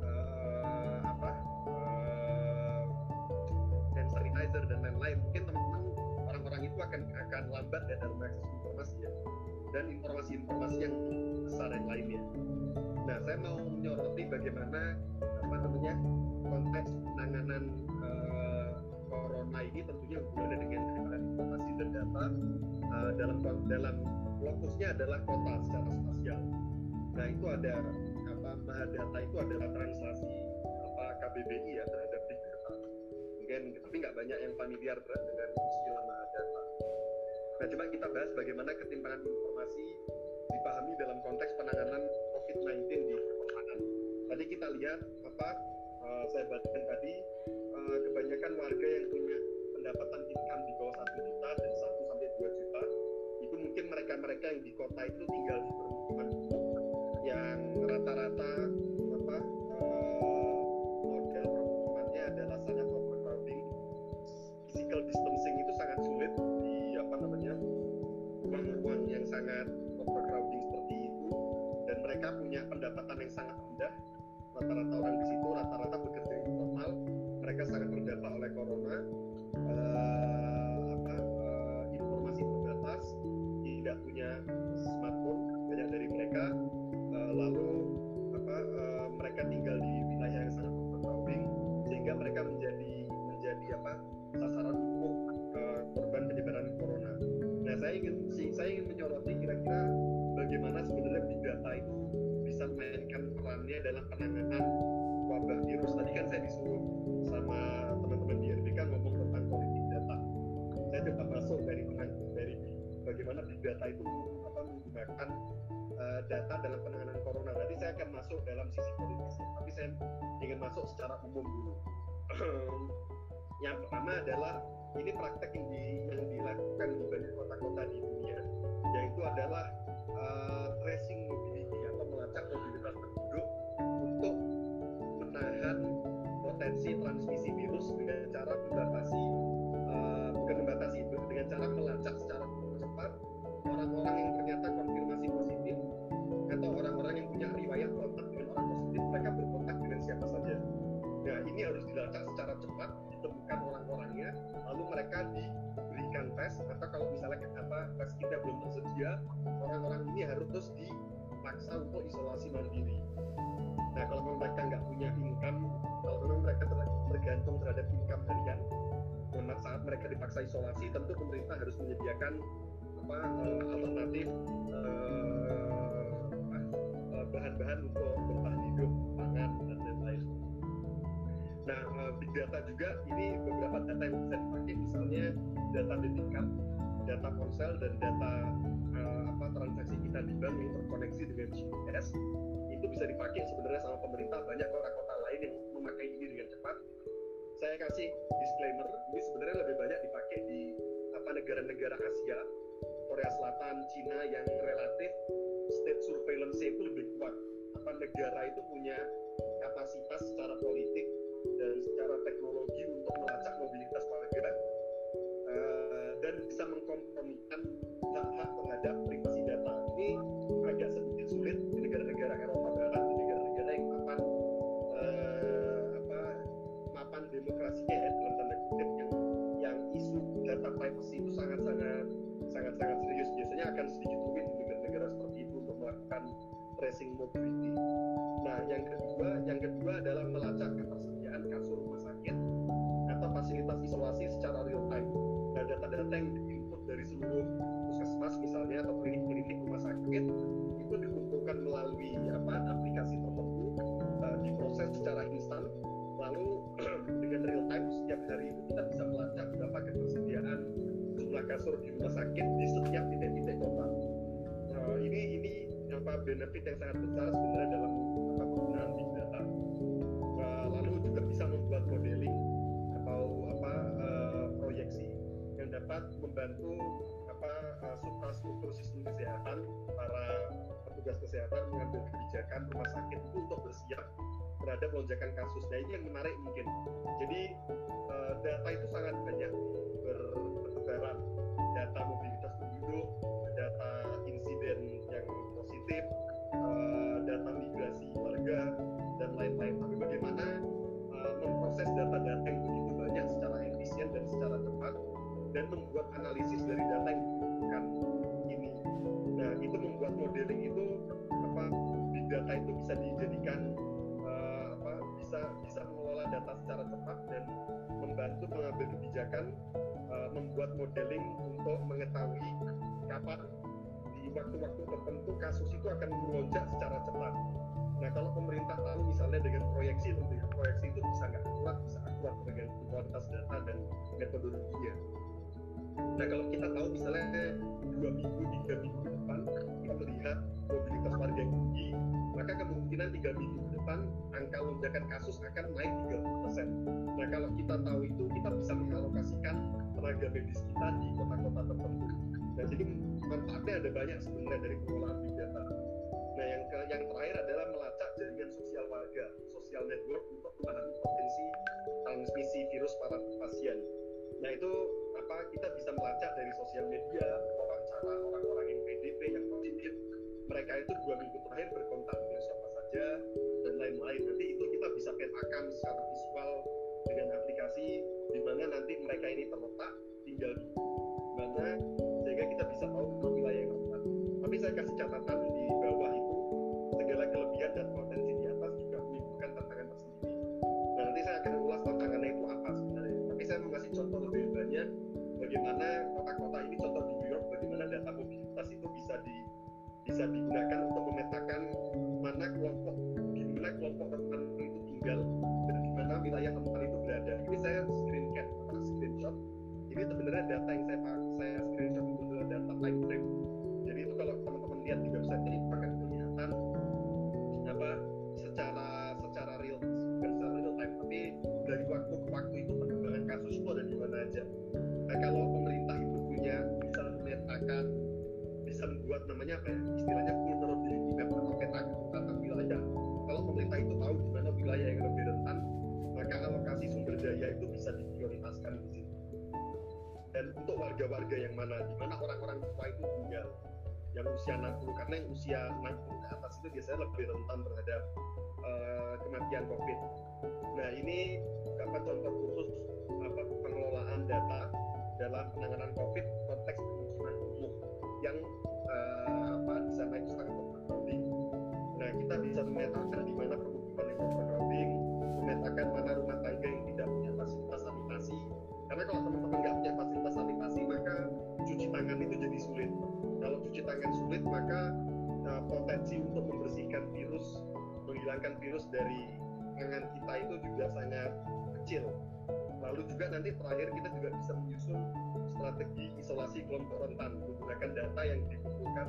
uh, apa uh, dan lain-lain mungkin teman-teman orang-orang itu akan akan lambat ya dalam akses informasi ya dan informasi-informasi yang besar yang lainnya nah saya mau menyoroti bagaimana apa namanya konteks penanganan uh, corona ini tentunya hubungannya dengan informasi dan data uh, dalam dalam lokusnya adalah kota secara spasial. Nah itu ada apa Mahadata itu adalah translasi apa KBBI ya terhadap data. Mungkin tapi nggak banyak yang familiar dengan istilah Mahadata. Nah coba kita bahas bagaimana ketimpangan informasi dipahami dalam konteks penanganan COVID-19 di perkotaan. Tadi kita lihat apa uh, saya bacakan tadi uh, kebanyakan warga yang punya pendapatan income di bawah satu juta dan 1 sampai 2 juta itu mungkin mereka-mereka yang di kota itu tinggal di permukiman yang rata-rata distancing itu sangat sulit di apa namanya ruang-ruang yang sangat overcrowding seperti itu. Dan mereka punya pendapatan yang sangat rendah. Rata-rata orang di situ rata-rata bekerja informal mereka sangat terdampak oleh corona. Uh, apa uh, informasi terbatas. Tidak punya smartphone banyak dari mereka. Uh, lalu apa uh, mereka tinggal di wilayah yang sangat overcrowding sehingga mereka menjadi menjadi apa sasaran saya ingin saya ingin menyoroti kira-kira bagaimana sebenarnya big data itu bisa memainkan perannya dalam penanganan wabah virus. Tadi kan saya disuruh sama teman-teman di RBK ngomong tentang politik data. Saya coba masuk dari dari bagaimana big data itu apa menggunakan uh, data dalam penanganan corona. Nanti saya akan masuk dalam sisi politisnya, tapi saya ingin masuk secara umum dulu. <clears throat> yang pertama adalah ini praktek yang, di, yang dilakukan di banyak kota-kota di dunia, yaitu adalah uh, tracing mobility atau melacak mobilitas penduduk untuk menahan potensi transmisi virus dengan cara membatasi uh, membatasi dengan cara melacak secara cepat. Orang-orang yang ternyata konfirmasi positif atau orang-orang yang punya riwayat kontak dengan orang positif mereka berkontak dengan siapa saja. Nah ini harus dilacak secara cepat ditemukan orang-orangnya lalu mereka diberikan tes atau kalau misalnya apa tes kita belum tersedia orang-orang ini harus terus dipaksa untuk isolasi mandiri nah kalau mereka nggak punya income kalau memang mereka tergantung terhadap income harian saat mereka dipaksa isolasi tentu pemerintah harus menyediakan apa uh, alternatif uh, bahan untuk bertahan hidup, pangan. Nah, big data juga ini beberapa data yang bisa dipakai, misalnya data detikap, data ponsel dan data uh, apa transaksi kita di bank yang terkoneksi dengan GPS itu bisa dipakai sebenarnya sama pemerintah banyak kota-kota lain yang memakai ini dengan cepat. Saya kasih disclaimer, ini sebenarnya lebih banyak dipakai di apa negara-negara Asia, Korea Selatan, Cina yang relatif state surveillance itu lebih kuat. Apa negara itu punya kapasitas secara politik dan secara teknologi untuk melacak mobilitas warga uh, dan bisa mengkompromikan hak-hak terhadap privasi data. Ini agak sedikit sulit di negara-negara Eropa Barat, di negara-negara yang mapan uh, apa mapan demokrasinya ya dalam tanda kutip yang yang isu data privacy itu sangat-sangat sangat-sangat serius. Biasanya akan sedikit rumit di negara-negara seperti itu untuk melakukan tracing mobility. Nah, yang kedua, yang kedua adalah melacak ketersediaan kasur rumah sakit atau fasilitas isolasi secara real time. Nah, data-data yang diinput dari seluruh puskesmas misalnya atau klinik-klinik rumah sakit itu dikumpulkan melalui apa aplikasi tertentu uh, diproses secara instan lalu <clears throat> dengan real time setiap hari itu kita bisa melacak berapa ketersediaan jumlah kasur di rumah sakit di setiap titik-titik kota. Uh, ini ini apa benefit yang sangat besar sebenarnya dalam apa dapat membantu apa uh, suprastruktur sistem kesehatan para petugas kesehatan mengambil kebijakan rumah sakit untuk bersiap terhadap lonjakan kasus. Nah ini yang menarik mungkin. Jadi uh, data itu sangat banyak bertebaran. Data mobilitas penduduk, data insiden yang positif, uh, data migrasi warga dan lain-lain. Tapi bagaimana memproses data-data yang dan membuat analisis dari data yang dibutuhkan ini. Nah itu membuat modeling itu apa big data itu bisa dijadikan bisa bisa mengelola data secara cepat dan membantu mengambil kebijakan uh, membuat modeling untuk mengetahui kapan di waktu-waktu tertentu kasus itu akan melonjak secara cepat. Nah kalau pemerintah tahu misalnya dengan proyeksi tentu ya proyeksi itu bisa nggak akurat bisa akurat dengan kualitas data dan metodologinya. Nah kalau kita tahu misalnya dua minggu tiga minggu depan kita melihat mobilitas warga yang tinggi, maka kemungkinan tiga minggu ke depan angka lonjakan kasus akan naik 30%. Nah kalau kita tahu itu kita bisa mengalokasikan tenaga medis kita di kota-kota tertentu. Nah jadi manfaatnya ada banyak sebenarnya dari pengelolaan big data. Nah yang ke, yang terakhir adalah melacak jaringan sosial warga, social network untuk memahami potensi transmisi virus para pasien. Nah itu apa kita bisa melacak dari sosial media, wawancara orang-orang yang PDP yang positif, mereka itu dua minggu terakhir berkontak dengan siapa saja dan lain-lain. Nanti itu kita bisa petakan secara visual dengan aplikasi di mana nanti mereka ini terletak tinggal di mana sehingga kita bisa tahu wilayah yang rentan. Tapi saya kasih catatan di bawah itu segala kelebihan dan potensi contoh lebih banyak bagaimana kota-kota ini contoh di New York bagaimana data mobilitas itu bisa di bisa digunakan untuk memetakan mana kelompok di mana kelompok rentan itu tinggal dan di mana wilayah rentan itu berada. Ini saya screen cap screenshot. Ini sebenarnya data yang saya saya screenshot itu adalah data time frame. Jadi itu kalau teman-teman lihat di website ini akan kelihatan apa secara kasus itu ada di mana aja. Nah kalau pemerintah itu punya bisa memetakan bisa membuat namanya apa ya istilahnya vulnerability map atau peta tata wilayah kalau pemerintah itu tahu di mana wilayah yang lebih rentan maka alokasi sumber daya itu bisa diprioritaskan di situ dan untuk warga-warga yang mana di mana orang-orang tua itu tinggal yang usia 60 karena yang usia 60 ke atas itu biasanya lebih rentan terhadap uh, kematian COVID. Nah ini apa contoh khusus pengelolaan data dalam penanganan COVID konteks pemukiman umum yang uh, apa di sana itu sangat overcrowding. Nah kita bisa memetakan di mana pemukiman yang overcrowding, memetakan mana rumah tangga yang tidak punya fasilitas sanitasi. Karena kalau teman-teman nggak punya fasilitas sanitasi maka cuci tangan itu jadi sulit. Kalau cuci tangan sulit maka uh, potensi untuk membersihkan virus menghilangkan virus dari tangan kita itu juga sangat kecil lalu juga nanti terakhir kita juga bisa menyusun strategi isolasi kelompok rentan menggunakan data yang dikumpulkan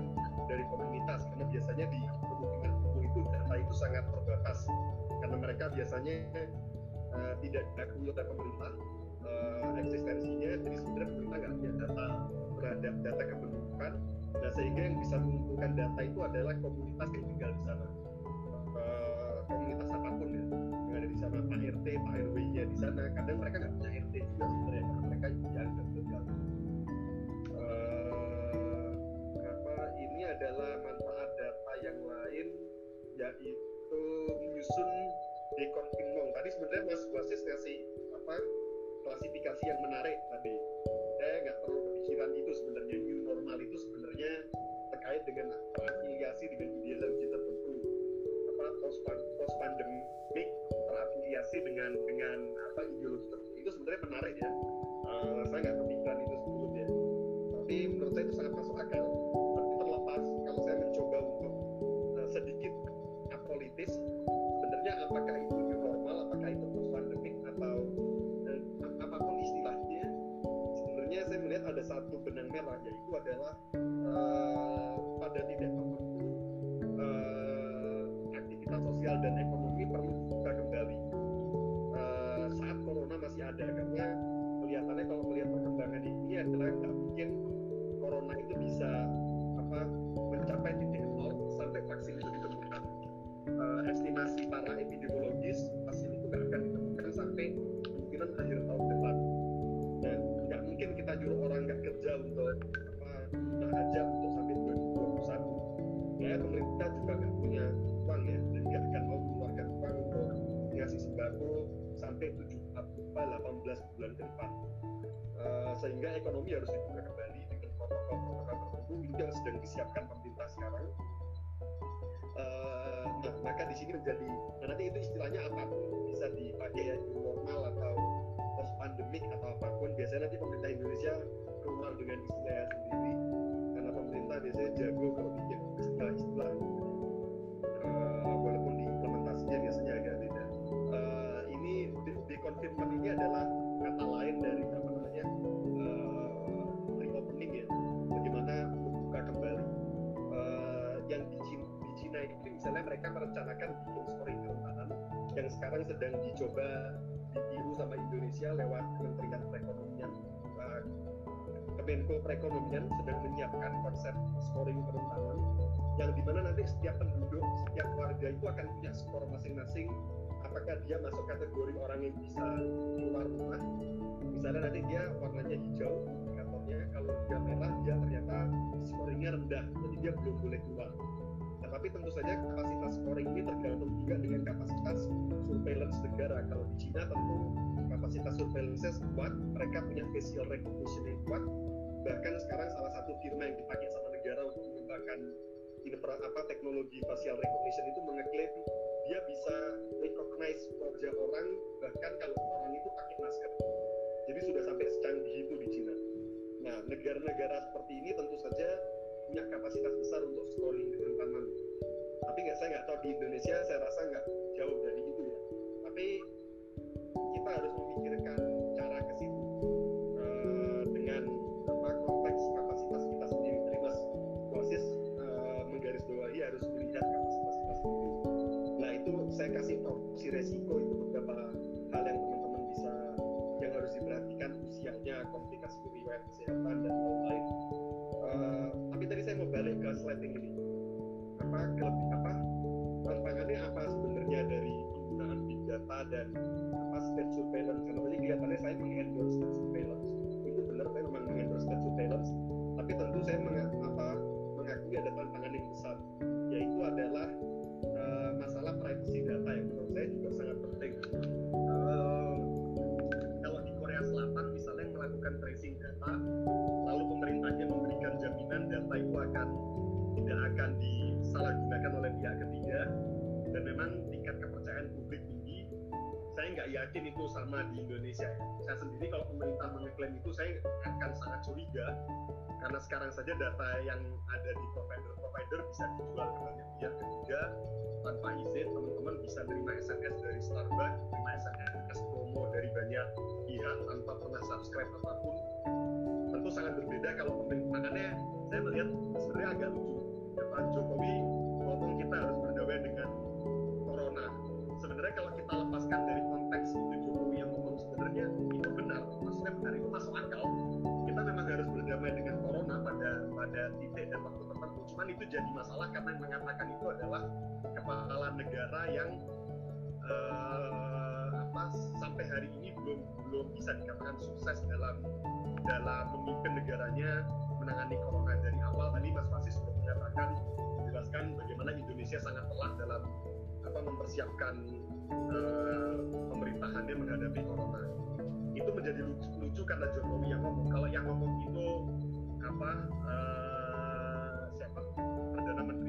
dari komunitas. Karena biasanya di pemukiman itu data itu sangat terbatas. Karena mereka biasanya uh, tidak diakui oleh pemerintah uh, eksistensinya jadi sebenarnya pemerintah nggak punya data terhadap data kependudukan. Nah sehingga yang bisa mengumpulkan data itu adalah komunitas yang tinggal di sana. Uh, komunitas apa pun ya sana Pak RT Pak RW nya di sana. Kadang mereka nggak punya RT juga sebenarnya karena mereka gagal uh, apa ini adalah manfaat data yang lain yaitu menyusun dekonfirmong tadi sebenarnya Mas Wasis ngasih apa klasifikasi yang menarik tadi. Saya nggak perlu kepikiran itu sebenarnya. New normal itu sebenarnya terkait dengan afiliasi dengan ideologi tertentu. Apa post post pandemic terafiliasi dengan dengan apa ideologi tertentu. Itu sebenarnya menarik ya. Uh, saya nggak kepikiran itu sebelumnya tapi menurut saya itu sangat masuk akal. Tapi terlepas kalau saya mencoba untuk uh, sedikit apolitis sebenarnya apakah itu new normal apakah itu post pandemic atau uh, apa pun istilahnya sebenarnya saya melihat ada satu benang merah yaitu adalah uh, pada titik tertentu uh, aktivitas sosial dan ekonomi masih ada karena kelihatannya kalau melihat perkembangan ini adalah nggak mungkin corona itu bisa apa mencapai titik nol sampai vaksin itu ditemukan. Uh, estimasi para epidemiologis vaksin itu nggak akan ditemukan sampai kemungkinan akhir tahun depan. Dan nggak mungkin kita nyuruh orang nggak kerja untuk apa nah aja untuk sampai 2021 ya pemerintah juga nggak punya uang ya dan nggak akan mau mengeluarkan uang untuk ngasih sembako sampai 7 apa 18 bulan ke depan. Uh, sehingga ekonomi harus dibuka kembali dengan protokol-protokol tertentu itu yang sedang disiapkan pemerintah sekarang. Uh, nah maka di sini menjadi nah nanti itu istilahnya apa pun bisa dipakai ya normal atau post pandemic atau apa pun. Biasanya nanti pemerintah Indonesia keluar dengan istilahnya sendiri. Karena pemerintah biasanya jago kalau bikin istilah-istilah deconfinement ini adalah kata lain dari apa namanya uh, reopening ya. Bagaimana membuka kembali uh, yang di Cina, di Cina itu misalnya mereka merencanakan bikin scoring kerentanan yang sekarang sedang dicoba ditiru sama Indonesia lewat Kementerian Perekonomian. Uh, Kemenko Perekonomian sedang menyiapkan konsep scoring kerentanan yang di mana nanti setiap penduduk, setiap warga itu akan punya skor masing-masing apakah dia masuk kategori orang yang bisa keluar rumah? Misalnya nanti dia warnanya hijau indikatornya kalau dia merah dia ternyata scoringnya rendah jadi dia belum boleh keluar. Nah, tapi tentu saja kapasitas scoring ini tergantung juga dengan kapasitas surveillance negara. Kalau di Cina tentu kapasitas surveillance kuat mereka punya facial recognition yang kuat. Bahkan sekarang salah satu firma yang dipakai sama negara untuk mengembangkan apa teknologi facial recognition itu mengeklaim dia bisa recognize wajah orang bahkan kalau orang itu pakai masker. Jadi sudah sampai secanggih itu di Cina. Nah negara-negara seperti ini tentu saja punya kapasitas besar untuk scoring kerentanan tapi nggak saya nggak tahu di Indonesia saya rasa nggak jauh dari itu ya. Tapi kita harus memikirkan proporsi resiko itu beberapa hal yang teman-teman bisa yang harus diperhatikan usianya komplikasi riwayat kesehatan dan lain-lain. Uh, tapi tadi saya mau balik ke slide ini. Apa lebih apa tantangannya apa sebenarnya dari penggunaan big data dan apa state surveillance? Karena tadi kelihatannya saya mengendorse state surveillance. Itu benar saya memang mengendorse state surveillance. Tapi tentu saya meng, apa, mengakui ada tantangan yang besar yaitu adalah saya juga sangat penting. Uh, kalau di Korea Selatan misalnya melakukan tracing data lalu pemerintahnya memberikan jaminan data itu akan tidak akan disalahgunakan oleh pihak ketiga dan memang tingkat kepercayaan publik saya nggak yakin itu sama di Indonesia. Ya. Saya sendiri kalau pemerintah mengeklaim itu saya akan sangat curiga. Karena sekarang saja data yang ada di provider-provider bisa dijual ke pihak ketiga tanpa izin. Teman-teman bisa terima SMS dari Starbucks, terima SMS promo dari banyak pihak tanpa pernah subscribe apa pun. Tentu sangat berbeda kalau pemerintah. Makanya saya melihat sebenarnya agak lucu. Pak Jokowi ngomong kita harus berdamai dengan corona. Sebenarnya kalau kita lepaskan dari cuman itu jadi masalah karena yang mengatakan itu adalah kepala negara yang uh, apa sampai hari ini belum belum bisa dikatakan sukses dalam dalam memimpin negaranya menangani corona. Dari awal tadi Mas Fasis sudah menyatakan menjelaskan bagaimana Indonesia sangat telat dalam apa mempersiapkan uh, pemerintahannya menghadapi corona. Itu menjadi lucu, lucu karena Jokowi yang ngomong. Kalau yang ngomong itu apa uh,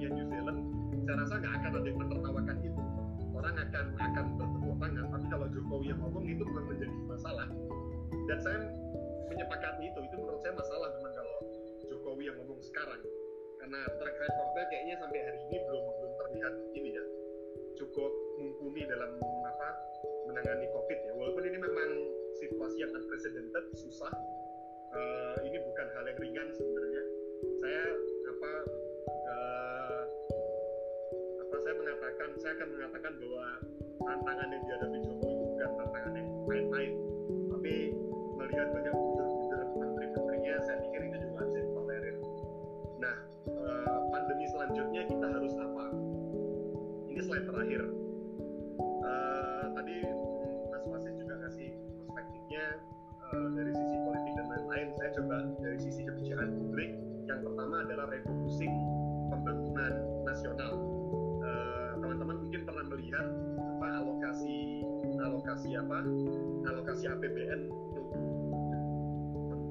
menteri New Zealand saya rasa nggak akan ada yang menertawakan itu. Orang akan akan bertepuk tangan tapi kalau Jokowi yang ngomong itu bukan menjadi masalah. Dan saya menyepakati itu itu menurut saya masalah memang kalau Jokowi yang ngomong sekarang. Karena track recordnya kayaknya sampai hari ini belum belum terlihat ini ya. Cukup mumpuni dalam apa menangani COVID ya. Walaupun ini memang situasi yang unprecedented susah. Uh, ini bukan hal yang ringan sebenarnya. Saya apa uh, saya mengatakan saya akan mengatakan bahwa tantangan yang dihadapi Jokowi itu bukan tantangan yang main-main. Tapi melihat banyak blunder-blunder menteri-menterinya saya pikir itu juga bisa ditolerir nah uh, pandemi selanjutnya kita harus apa? Ini slide terakhir. Uh, tadi Mas Wasis juga kasih perspektifnya uh, dari sisi politik dan lain-lain. Saya coba dari sisi kebijakan publik. Yang pertama adalah refocusing pembangunan nasional teman-teman uh, mungkin pernah melihat apa alokasi alokasi apa alokasi APBN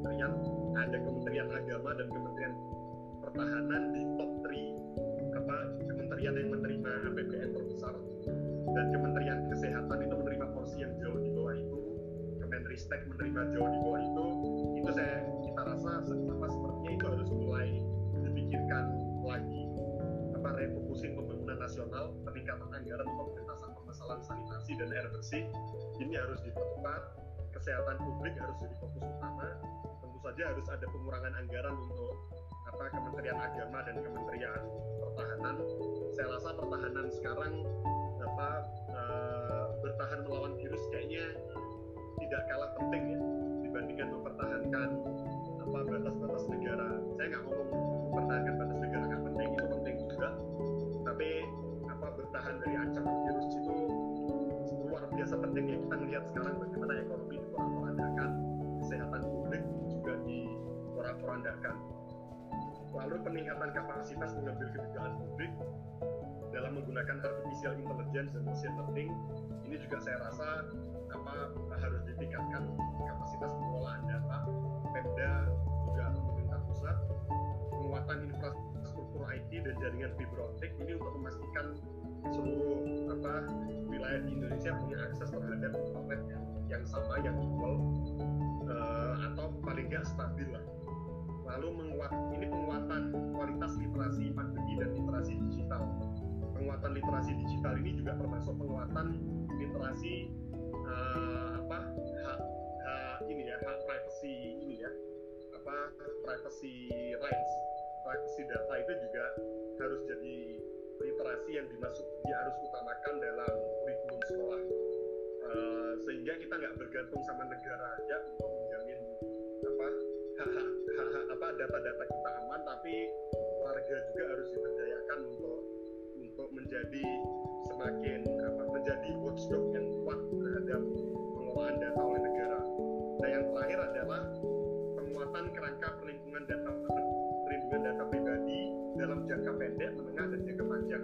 kementerian. Ada Kementerian Agama dan Kementerian Pertahanan di top 3 apa kementerian yang menerima APBN terbesar. Dan Kementerian Kesehatan itu menerima porsi yang jauh di bawah itu. Kemenristek menerima jauh di bawah itu. Itu saya kita rasa apa sepertinya itu harus mulai dipikirkan lagi. Apa refocusing pembangunan nasional peningkatan anggaran pengentasan permasalahan sanitasi dan air bersih ini harus dipercepat. Kesehatan publik harus jadi fokus utama. Tentu saja harus ada pengurangan anggaran untuk apa Kementerian Agama dan Kementerian Pertahanan. Saya rasa pertahanan sekarang apa uh, bertahan melawan virus kayaknya tidak kalah penting ya dibandingkan mempertahankan apa batas-batas negara. Saya nggak ngomong mempertahankan batas negara nggak penting itu penting juga tapi apa bertahan dari ancaman virus itu luar biasa pentingnya kita melihat sekarang bagaimana ekonomi diporak-porandakan kesehatan publik juga diporak-porandakan lalu peningkatan kapasitas mengambil kebijakan publik dalam menggunakan artificial intelligence dan machine learning ini juga saya rasa apa harus ditingkatkan kapasitas pengelolaan data Pemda juga pemerintah pusat penguatan infrastruktur IT dan jaringan fiber optik ini untuk memastikan seluruh apa wilayah di Indonesia punya akses terhadap internet yang, yang sama yang equal uh, atau paling nggak stabil lah. Lalu menguat ini penguatan kualitas literasi pandemi dan literasi digital. Penguatan literasi digital ini juga termasuk penguatan literasi uh, apa hak hak ini ya hak privacy ini ya apa privacy rights privacy data itu juga harus jadi literasi yang dimasuk dia harus utamakan dalam kurikulum sekolah uh, sehingga kita nggak bergantung sama negara aja untuk menjamin apa apa data-data kita aman tapi warga juga harus diberdayakan untuk untuk menjadi semakin apa menjadi watchdog yang kuat terhadap pengelolaan data oleh negara. Nah yang terakhir adalah penguatan kerangka perlindungan data perlindungan data pribadi dalam jangka pendek, menengah dan jangka panjang.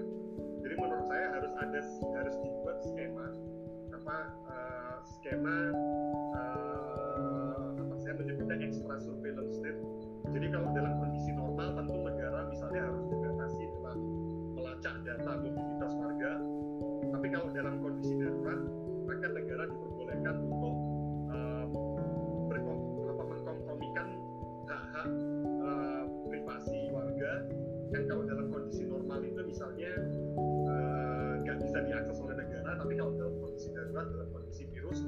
Jadi menurut saya harus ada harus dibuat skema apa uh, skema uh, apa saya menyebutnya extra surveillance state. Jadi kalau dalam kondisi normal tentu negara misalnya harus dibatasi melacak data mobilitas warga tapi kalau dalam kondisi darurat maka negara diperbolehkan untuk uh, privasi yang kalau dalam kondisi normal itu misalnya nggak uh, bisa diakses oleh negara tapi kalau dalam kondisi darurat dalam kondisi virus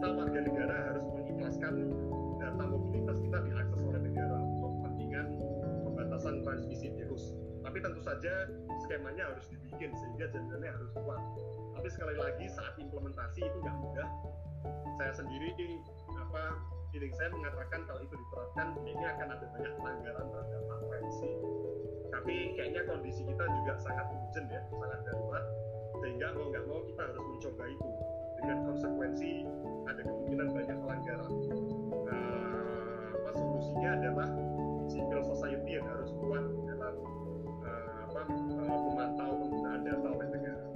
kita warga negara harus mengikhlaskan data mobilitas kita diakses oleh negara untuk kepentingan pembatasan transmisi virus. Tapi tentu saja skemanya harus dibikin sehingga jalannya harus kuat. Tapi sekali lagi saat implementasi itu nggak mudah. Saya sendiri apa feeling saya mengatakan kalau itu diterapkan ini akan ada banyak pelanggaran terhadap privacy. Tapi kayaknya kondisi kita juga sangat urgent ya sangat darurat. Sehingga mau nggak mau kita harus mencoba itu. Dengan konsekuensi ada kemungkinan banyak pelanggaran. Nah, apa solusinya adalah civil society yang harus kuat dalam uh, apa uh, memantau penggunaan data oleh negara.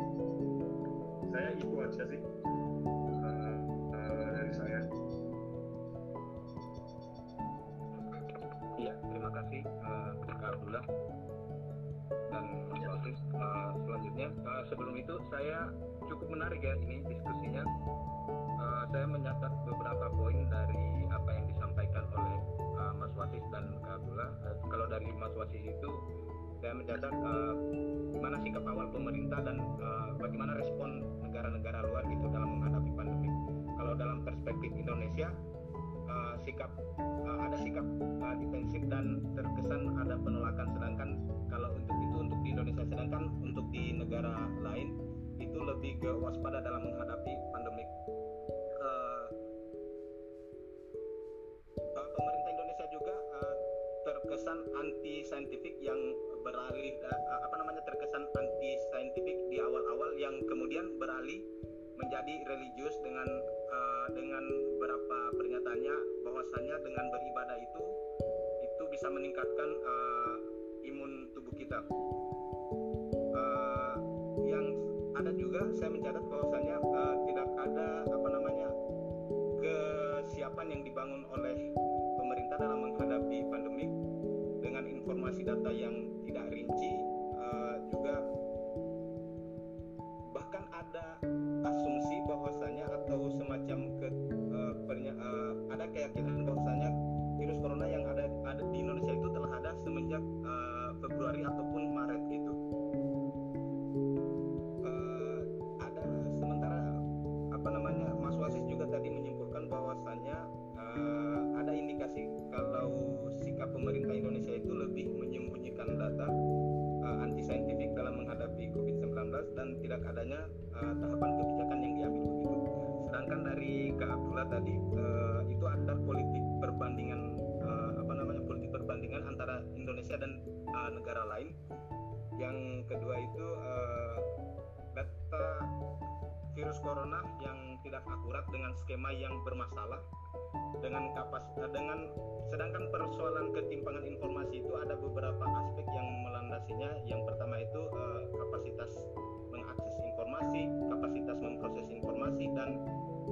Saya itu aja sih terima kasih uh, Kak Abdullah dan Mas Altis uh, selanjutnya uh, sebelum itu saya cukup menarik ya ini diskusinya. Uh, saya mencatat beberapa poin dari apa yang disampaikan oleh uh, Mas Wasis dan Kak Abdullah. Uh, kalau dari Mas Wasis itu saya mencatat uh, gimana sikap awal pemerintah dan uh, bagaimana respon negara-negara luar gitu dalam menghadapi pandemi. Kalau dalam perspektif Indonesia uh, sikap uh, ada sikap uh, defensif dan terkesan ada penolakan. Sedangkan kalau untuk itu untuk di Indonesia sedangkan untuk di negara lain itu lebih ke waspada dalam menghadapi pandemik. Uh, pemerintah Indonesia juga uh, terkesan anti saintifik yang beralih uh, apa namanya terkesan anti saintifik di awal-awal yang kemudian beralih menjadi religius dengan uh, dengan beberapa pernyataannya bahwasanya dengan beribadah itu itu bisa meningkatkan uh, imun tubuh kita. Uh, yang ada juga saya mencatat bahwasanya uh, tidak ada apa namanya kesiapan yang dibangun oleh pemerintah dalam menghadapi pandemik dengan informasi data yang tidak rinci uh, juga ada asumsi bahwasanya atau semacam ke uh, uh, ada keyakinan bahwasanya virus corona yang ada ada di Indonesia itu telah ada semenjak uh, Februari ataupun Maret gitu. Uh, ada sementara apa namanya Mas Wasis juga tadi menyimpulkan bahwasanya uh, ada indikasi kalau sikap pemerintah Indonesia itu lebih menyembunyikan data uh, anti saintifik dalam menghadapi COVID-19 dan tidak adanya tahapan kebijakan yang diambil begitu. Sedangkan dari Kak Abdullah tadi uh, itu ada politik perbandingan uh, apa namanya politik perbandingan antara Indonesia dan uh, negara lain. Yang kedua itu uh, data virus corona yang tidak akurat dengan skema yang bermasalah. Dengan kapas dengan sedangkan persoalan ketimpangan informasi itu ada beberapa aspek yang melandasinya. Yang pertama itu uh, kapasitas mengakses informasi kapasitas memproses informasi dan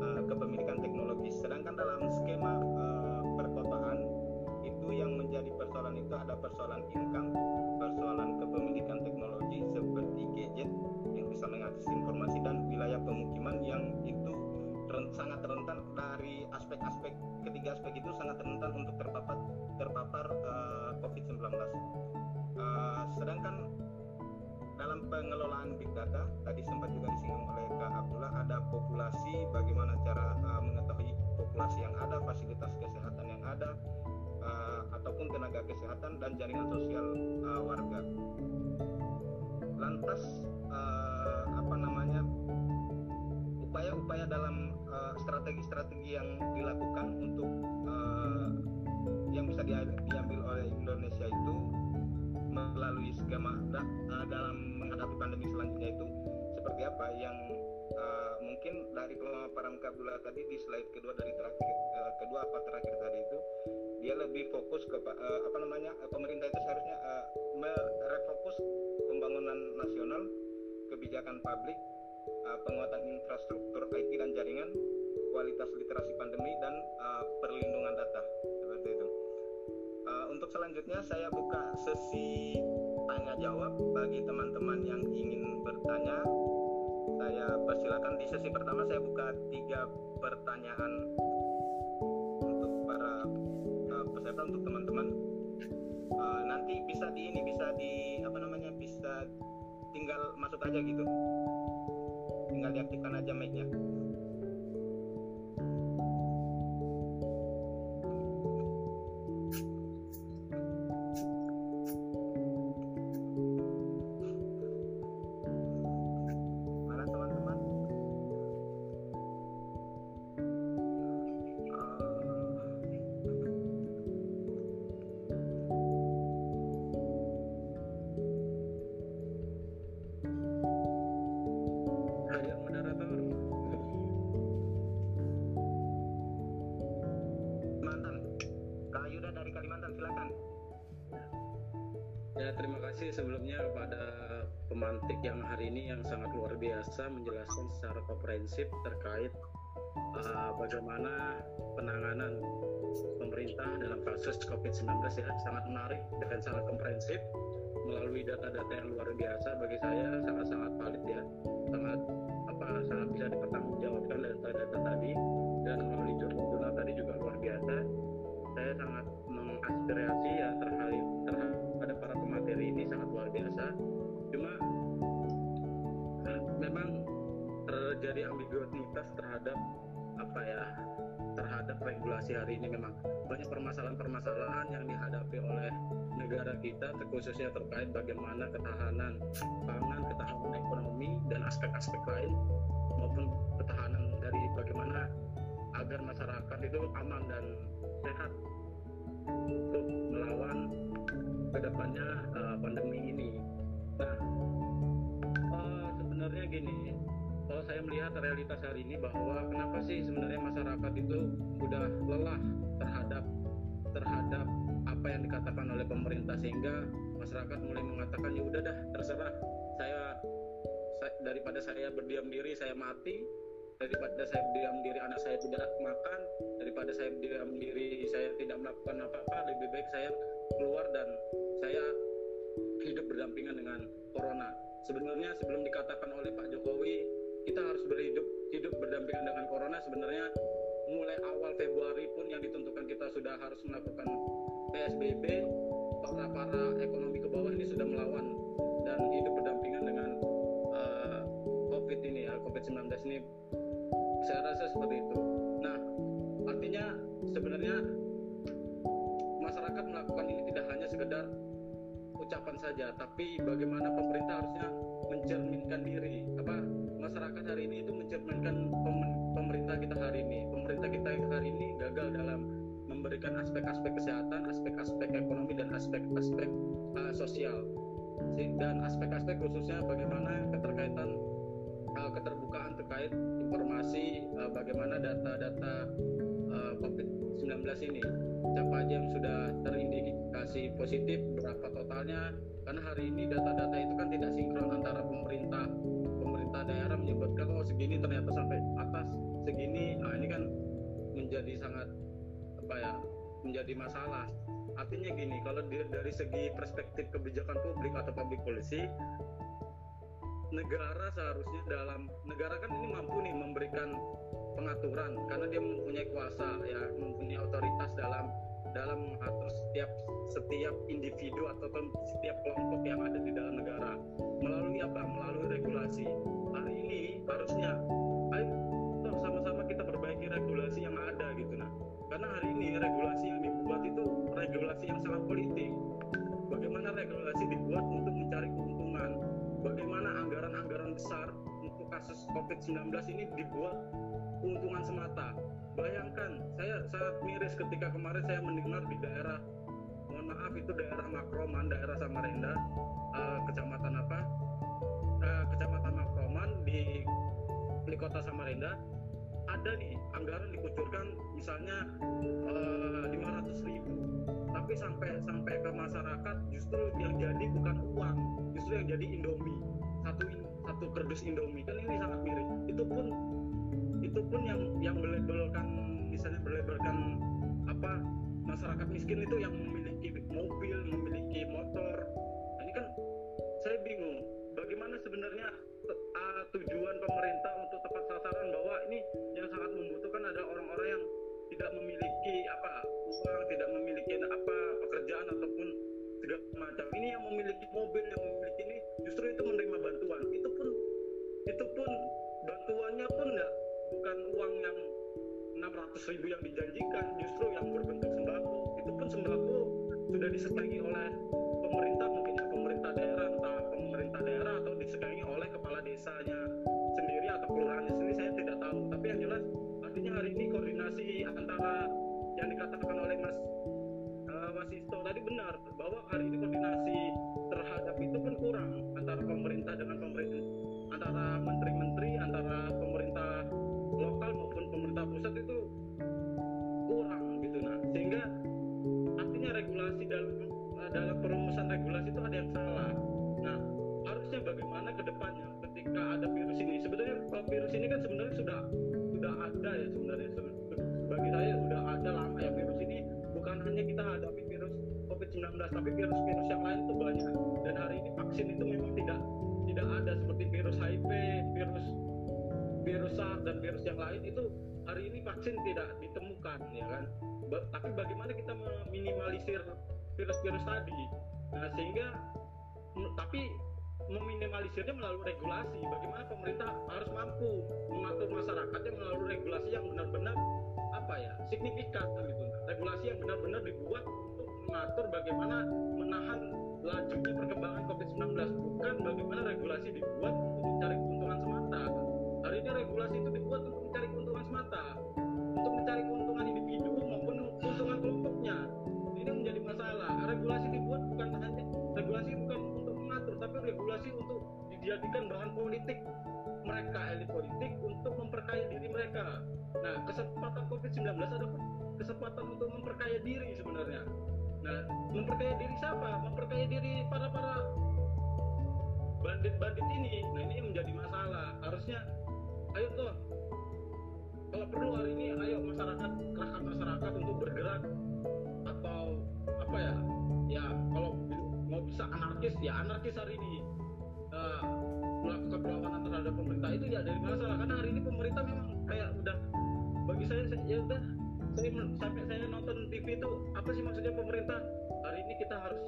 uh, kepemilikan teknologi. Sedangkan dalam skema uh, perkotaan itu yang menjadi persoalan itu ada persoalan income persoalan kepemilikan teknologi seperti gadget yang bisa mengakses informasi dan wilayah pemukiman yang sangat rentan dari aspek-aspek ketiga aspek itu sangat rentan untuk terpapar terpapar uh, COVID-19. Uh, sedangkan dalam pengelolaan big data tadi sempat juga disinggung oleh Kak Abdullah ada populasi bagaimana cara uh, mengetahui populasi yang ada fasilitas kesehatan yang ada uh, ataupun tenaga kesehatan dan jaringan sosial uh, warga. Lantas uh, apa namanya upaya-upaya dalam strategi-strategi uh, yang dilakukan untuk uh, yang bisa diambil oleh Indonesia itu melalui skema uh, dalam menghadapi pandemi selanjutnya itu seperti apa? Yang uh, mungkin dari pemaparan Kabula tadi di slide kedua dari terakhir uh, kedua apa terakhir tadi itu dia lebih fokus ke uh, apa namanya pemerintah itu seharusnya uh, merefokus pembangunan nasional kebijakan publik uh, penguatan infrastruktur IT dan jaringan, kualitas literasi pandemi dan uh, perlindungan data seperti itu. Uh, untuk selanjutnya saya buka sesi tanya jawab bagi teman-teman yang ingin bertanya. saya persilakan di sesi pertama saya buka tiga pertanyaan untuk para uh, peserta untuk teman-teman uh, nanti bisa di ini bisa di apa namanya bisa tinggal masuk aja gitu tinggal diaktifkan aja mic-nya komprehensif terkait uh, bagaimana penanganan pemerintah dalam kasus COVID-19 ya. Sangat menarik dan sangat komprehensif. Melalui data-data yang luar biasa bagi saya sangat-sangat valid ya. Sangat apa sangat bisa dipertanggungjawabkan data-data tadi dan melalui jurnal tadi juga luar biasa. Saya sangat mengaspirasi ya terhadap terhadap para pemateri ini sangat luar biasa. Cuma eh, memang terjadi ambiguitas terhadap apa ya terhadap regulasi hari ini memang banyak permasalahan-permasalahan yang dihadapi oleh negara kita khususnya terkait bagaimana ketahanan pangan, ketahanan ekonomi dan aspek-aspek lain maupun ketahanan dari bagaimana agar masyarakat itu aman dan sehat untuk melawan ke depannya uh, pandemi ini. Nah, uh, sebenarnya gini, kalau saya melihat realitas hari ini bahwa kenapa sih sebenarnya masyarakat itu sudah lelah terhadap terhadap apa yang dikatakan oleh pemerintah sehingga masyarakat mulai mengatakan ya udah dah terserah. Saya, saya daripada saya berdiam diri saya mati. Daripada saya berdiam diri anak saya tidak makan. Daripada saya berdiam diri saya tidak melakukan apa-apa lebih baik saya keluar dan saya hidup berdampingan dengan corona. Sebenarnya sebelum dikatakan oleh Pak Jokowi kita harus berhidup hidup berdampingan dengan corona sebenarnya mulai awal Februari pun yang ditentukan kita sudah harus melakukan PSBB para para ekonomi ke bawah ini sudah melawan dan hidup berdampingan dengan uh, COVID ini ya COVID-19 ini saya rasa seperti itu. Nah, artinya sebenarnya masyarakat melakukan ini tidak hanya sekedar ucapan saja, tapi bagaimana pemerintah harusnya mencerminkan diri. Apa masyarakat hari ini itu mencerminkan pem- pemerintah kita hari ini. Pemerintah kita hari ini gagal dalam memberikan aspek-aspek kesehatan, aspek-aspek ekonomi dan aspek-aspek uh, sosial. Dan aspek-aspek khususnya bagaimana keterkaitan uh, keterbukaan terkait informasi uh, bagaimana data-data uh, COVID-19 ini siapa aja yang sudah terindikasi positif berapa totalnya karena hari ini data-data itu kan tidak sinkron antara pemerintah pemerintah daerah menyebutkan oh segini ternyata sampai atas segini. Nah ini kan menjadi sangat apa ya menjadi masalah. Artinya gini kalau dari segi perspektif kebijakan publik atau public policy negara seharusnya dalam negara kan ini mampu nih memberikan pengaturan karena dia mempunyai kuasa ya mempunyai otoritas dalam dalam mengatur setiap setiap individu atau setiap kelompok yang ada di dalam negara melalui apa? Melalui regulasi hari ini harusnya ayo sama-sama kita perbaiki regulasi yang ada gitu nah karena hari ini regulasi yang dibuat itu regulasi yang sangat politik bagaimana regulasi dibuat untuk mencari keuntungan bagaimana anggaran-anggaran besar untuk kasus COVID-19 ini dibuat keuntungan semata. Bayangkan, saya sangat miris ketika kemarin saya mendengar di daerah, mohon maaf itu daerah Makroman, daerah Samarinda, uh, kecamatan apa? Uh, kecamatan di di kota Samarinda ada nih anggaran dikucurkan misalnya uh, 500 ribu. Tapi sampai sampai ke masyarakat justru yang jadi bukan uang justru yang jadi Indomie. Satu satu kerdus Indomie. Kan ini sangat miris itu pun itu pun yang yang melabelkan misalnya melabelkan apa masyarakat miskin itu yang memiliki mobil memiliki motor. Ini kan saya bingung bagaimana sebenarnya uh, tujuan pemerintah untuk tepat sasaran bahwa ini yang sangat membutuhkan adalah orang-orang yang tidak memiliki apa uang, tidak memiliki apa pekerjaan ataupun segala macam. Ini yang memiliki mobil, yang memiliki ini justru itu menerima bantuan. Itu pun itu pun bantuannya pun enggak bukan uang yang 600 ribu yang dijanjikan, justru yang berbentuk sembako. Itu pun sembako sudah disetangi oleh pemerintah mungkin pemerintah daerah entah disetangi oleh kepala desanya sendiri atau kelurahannya sendiri saya tidak tahu. Tapi yang jelas artinya hari ini koordinasi antara yang dikatakan oleh Mas uh, Mas Isto tadi benar bahwa hari ini koordinasi vaksin tidak ditemukan ya kan? Ba- tapi bagaimana kita meminimalisir virus-virus tadi? Nah sehingga tapi meminimalisirnya melalui regulasi. Bagaimana pemerintah harus mampu mengatur masyarakatnya melalui regulasi yang benar-benar apa ya signifikan gitu. Regulasi yang benar-benar dibuat untuk mengatur bagaimana menahan lajunya perkembangan COVID-19 bukan bagaimana regulasi dibuat untuk mencari keuntungan semata. Hari ini regulasi itu dibuat untuk mencari keuntungan semata untuk mencari keuntungan individu maupun keuntungan kelompoknya. Ini menjadi masalah. Regulasi dibuat bukan hanya regulasi bukan untuk mengatur tapi regulasi untuk dijadikan bahan politik. Mereka elit politik untuk memperkaya diri mereka. Nah kesempatan covid-19 adalah kesempatan untuk memperkaya diri sebenarnya. Nah memperkaya diri siapa? Memperkaya diri para para bandit-bandit ini. Nah ini menjadi masalah. Harusnya ayo tuh kalau perlu hari ini ayo masyarakat kerahkan masyarakat untuk bergerak atau apa ya? Ya kalau mau bisa anarkis ya anarkis hari ini. Eh, melakukan perlawanan terhadap pemerintah. Itu ya dari masalah karena hari ini pemerintah memang kayak udah bagi saya ya udah saya sampai saya nonton TV itu apa sih maksudnya pemerintah? Hari ini kita harus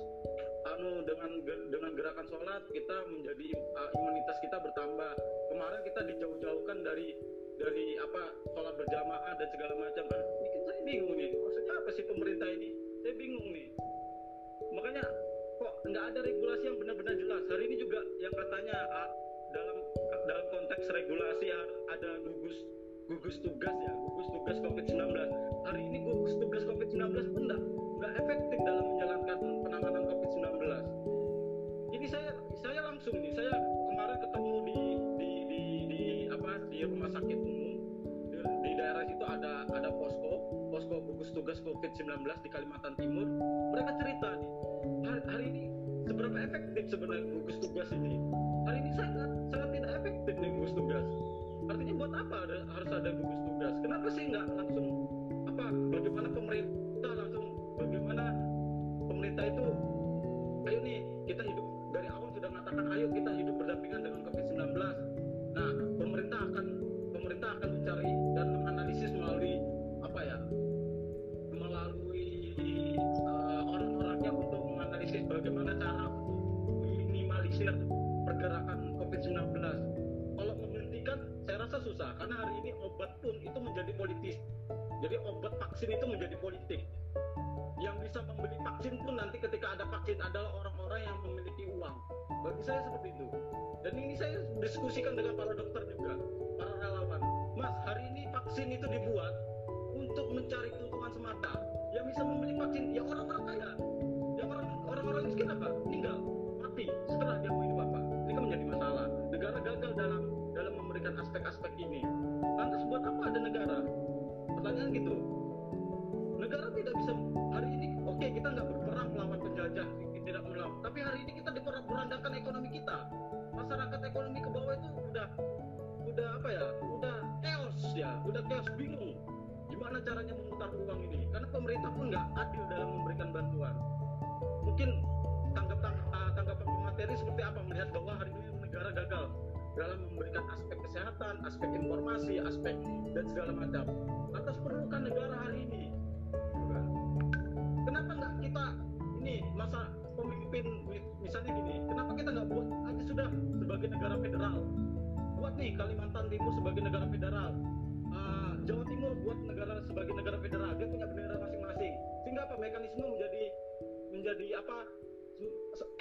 anu dengan dengan gerakan sholat kita menjadi uh, imunitas kita bertambah. Kemarin kita dijauh-jauhkan dari dari apa sholat berjamaah dan segala macam. Kan ini kan saya bingung nih. Maksudnya apa sih pemerintah ini? Saya bingung nih. Makanya kok nggak ada regulasi yang benar-benar jelas? Hari ini juga yang katanya ah, dalam dalam konteks regulasi ada gugus gugus tugas ya gugus tugas COVID-19 hari ini gugus tugas COVID-19 pun nggak nggak efektif dalam menjalankan penanganan COVID-19 ini saya saya langsung nih saya kemarin ketemu di di di, di apa di rumah sakit umum. Di, di daerah situ ada ada posko posko gugus tugas COVID-19 di Kalimantan Timur. Mereka cerita nih hari, hari ini seberapa efektif sebenarnya gugus tugas ini? Hari ini sangat sangat tidak efektif nih gugus tugas. Artinya buat apa ada, harus ada gugus tugas? Kenapa sih nggak langsung apa bagaimana pemerintah langsung bagaimana pemerintah itu ayo nih kita hidup dari awal sudah mengatakan ayo kita hidup berdampingan dengan COVID-19. Nah pemerintah akan pemerintah akan mencari dan menganalisis melalui apa ya melalui eh, orang-orangnya untuk menganalisis bagaimana cara untuk meminimalisir pergerakan COVID-19. kalau saya rasa susah karena hari ini obat pun itu menjadi politis. Jadi obat vaksin itu menjadi politik. Yang bisa membeli vaksin pun nanti ketika ada vaksin adalah orang-orang yang memiliki uang. Bagi saya seperti itu. Dan ini saya diskusikan dengan para dokter juga para relawan. Mas hari ini vaksin itu dibuat untuk mencari keuntungan semata. Yang bisa membeli vaksin ya orang-orang kaya. Yang orang orang-orang miskin apa? Meninggal mati aspek-aspek ini aspek informasi, aspek dan segala macam. Lantas perlukan negara hari ini. Kenapa nggak kita ini masa pemimpin misalnya gini, kenapa kita nggak buat aja sudah sebagai negara federal? Buat nih Kalimantan Timur sebagai negara federal, uh, Jawa Timur buat negara sebagai negara federal, dia punya bendera masing-masing. Sehingga apa mekanisme menjadi menjadi apa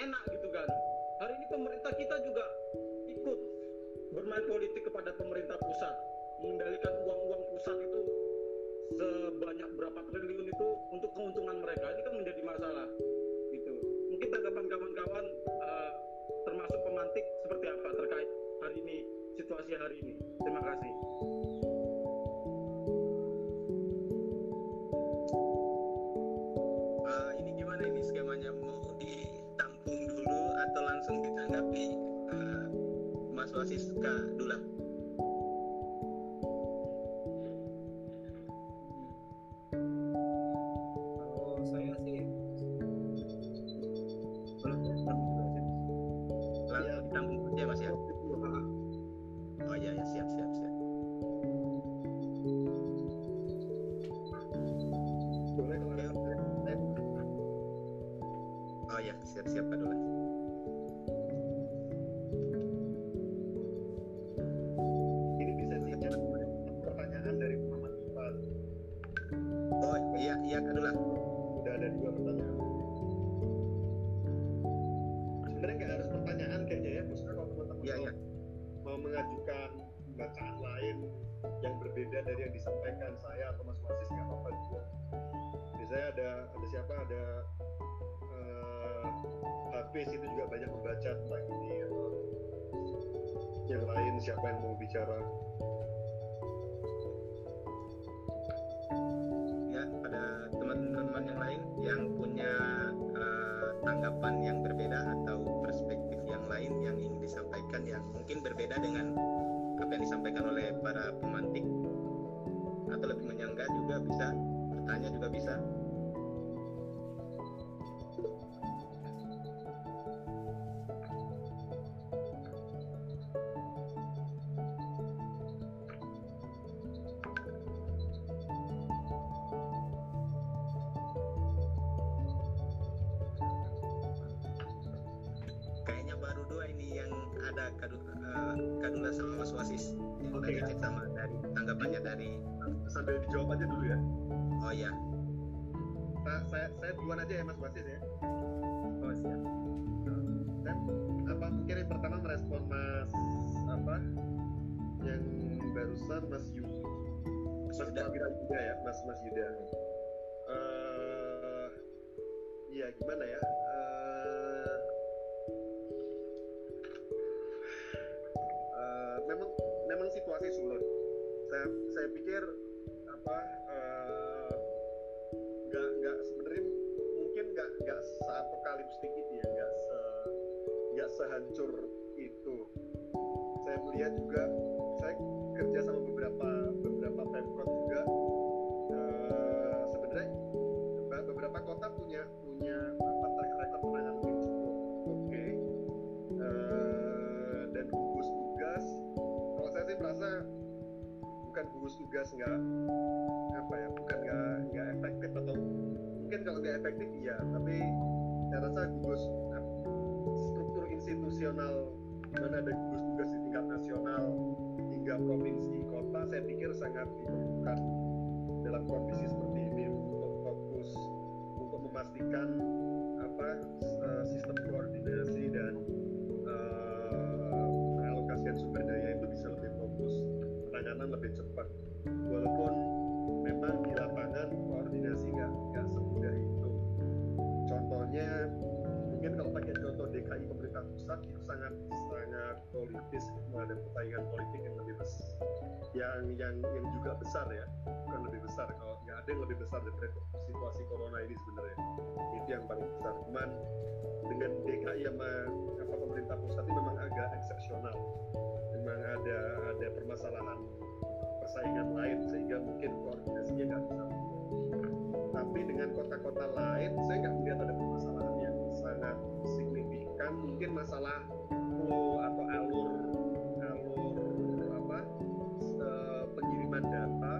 enak gitu kan. Hari ini pemerintah kita juga bermain politik kepada pemerintah pusat, mengendalikan uang-uang pusat itu sebanyak berapa triliun itu untuk keuntungan mereka. Ini kan menjadi masalah gitu. Mungkin tanggapan kawan-kawan uh, termasuk pemantik seperti apa terkait hari ini situasi hari ini. Terima kasih. Uh, ini gimana ini skemanya mau ditampung dulu atau langsung ditanggapi Mas Wasis Kak Dula? Barusan Mas Yu Mas Yuda. Yuda ya Mas Mas Yuda. Eh, iya gimana ya? Eh, eh, memang memang situasi sulit. Saya saya pikir apa nggak nggak sebenarnya mungkin nggak nggak seapokaliptik itu ya nggak se nggak sehancur itu. Saya melihat juga kerja sama beberapa beberapa pemprov juga. Eh, sebenarnya be- beberapa kota punya punya apa track record penanganan yang cukup oke. Eh, dan gugus tugas kalau saya sih merasa bukan gugus tugas nggak apa ya bukan nggak nggak efektif atau mungkin kalau nggak efektif iya. Tapi saya rasa gugus struktur institusional di mana ada gugus tugas di tingkat nasional hingga provinsi kota saya pikir sangat diperlukan dalam kondisi seperti ini untuk fokus untuk memastikan apa eh, sistem koordinasi dan eh, pengalokasian sumber daya itu bisa lebih fokus penanganan lebih cepat. Walaupun pemerintah pusat itu sangat sangat politis ada persaingan politik yang lebih besar yang yang yang juga besar ya. Bukan lebih besar kalau nggak ada yang lebih besar daripada situasi corona ini sebenarnya. Itu yang paling besar. Cuman dengan DKI sama apa pemerintah pusat ini memang agak eksepsional. Memang ada ada permasalahan persaingan lain sehingga mungkin koordinasinya nggak bisa tapi dengan kota-kota lain saya nggak melihat ada permasalahan yang sangat signifikan kan mungkin masalah flow atau alur alur apa pengiriman data.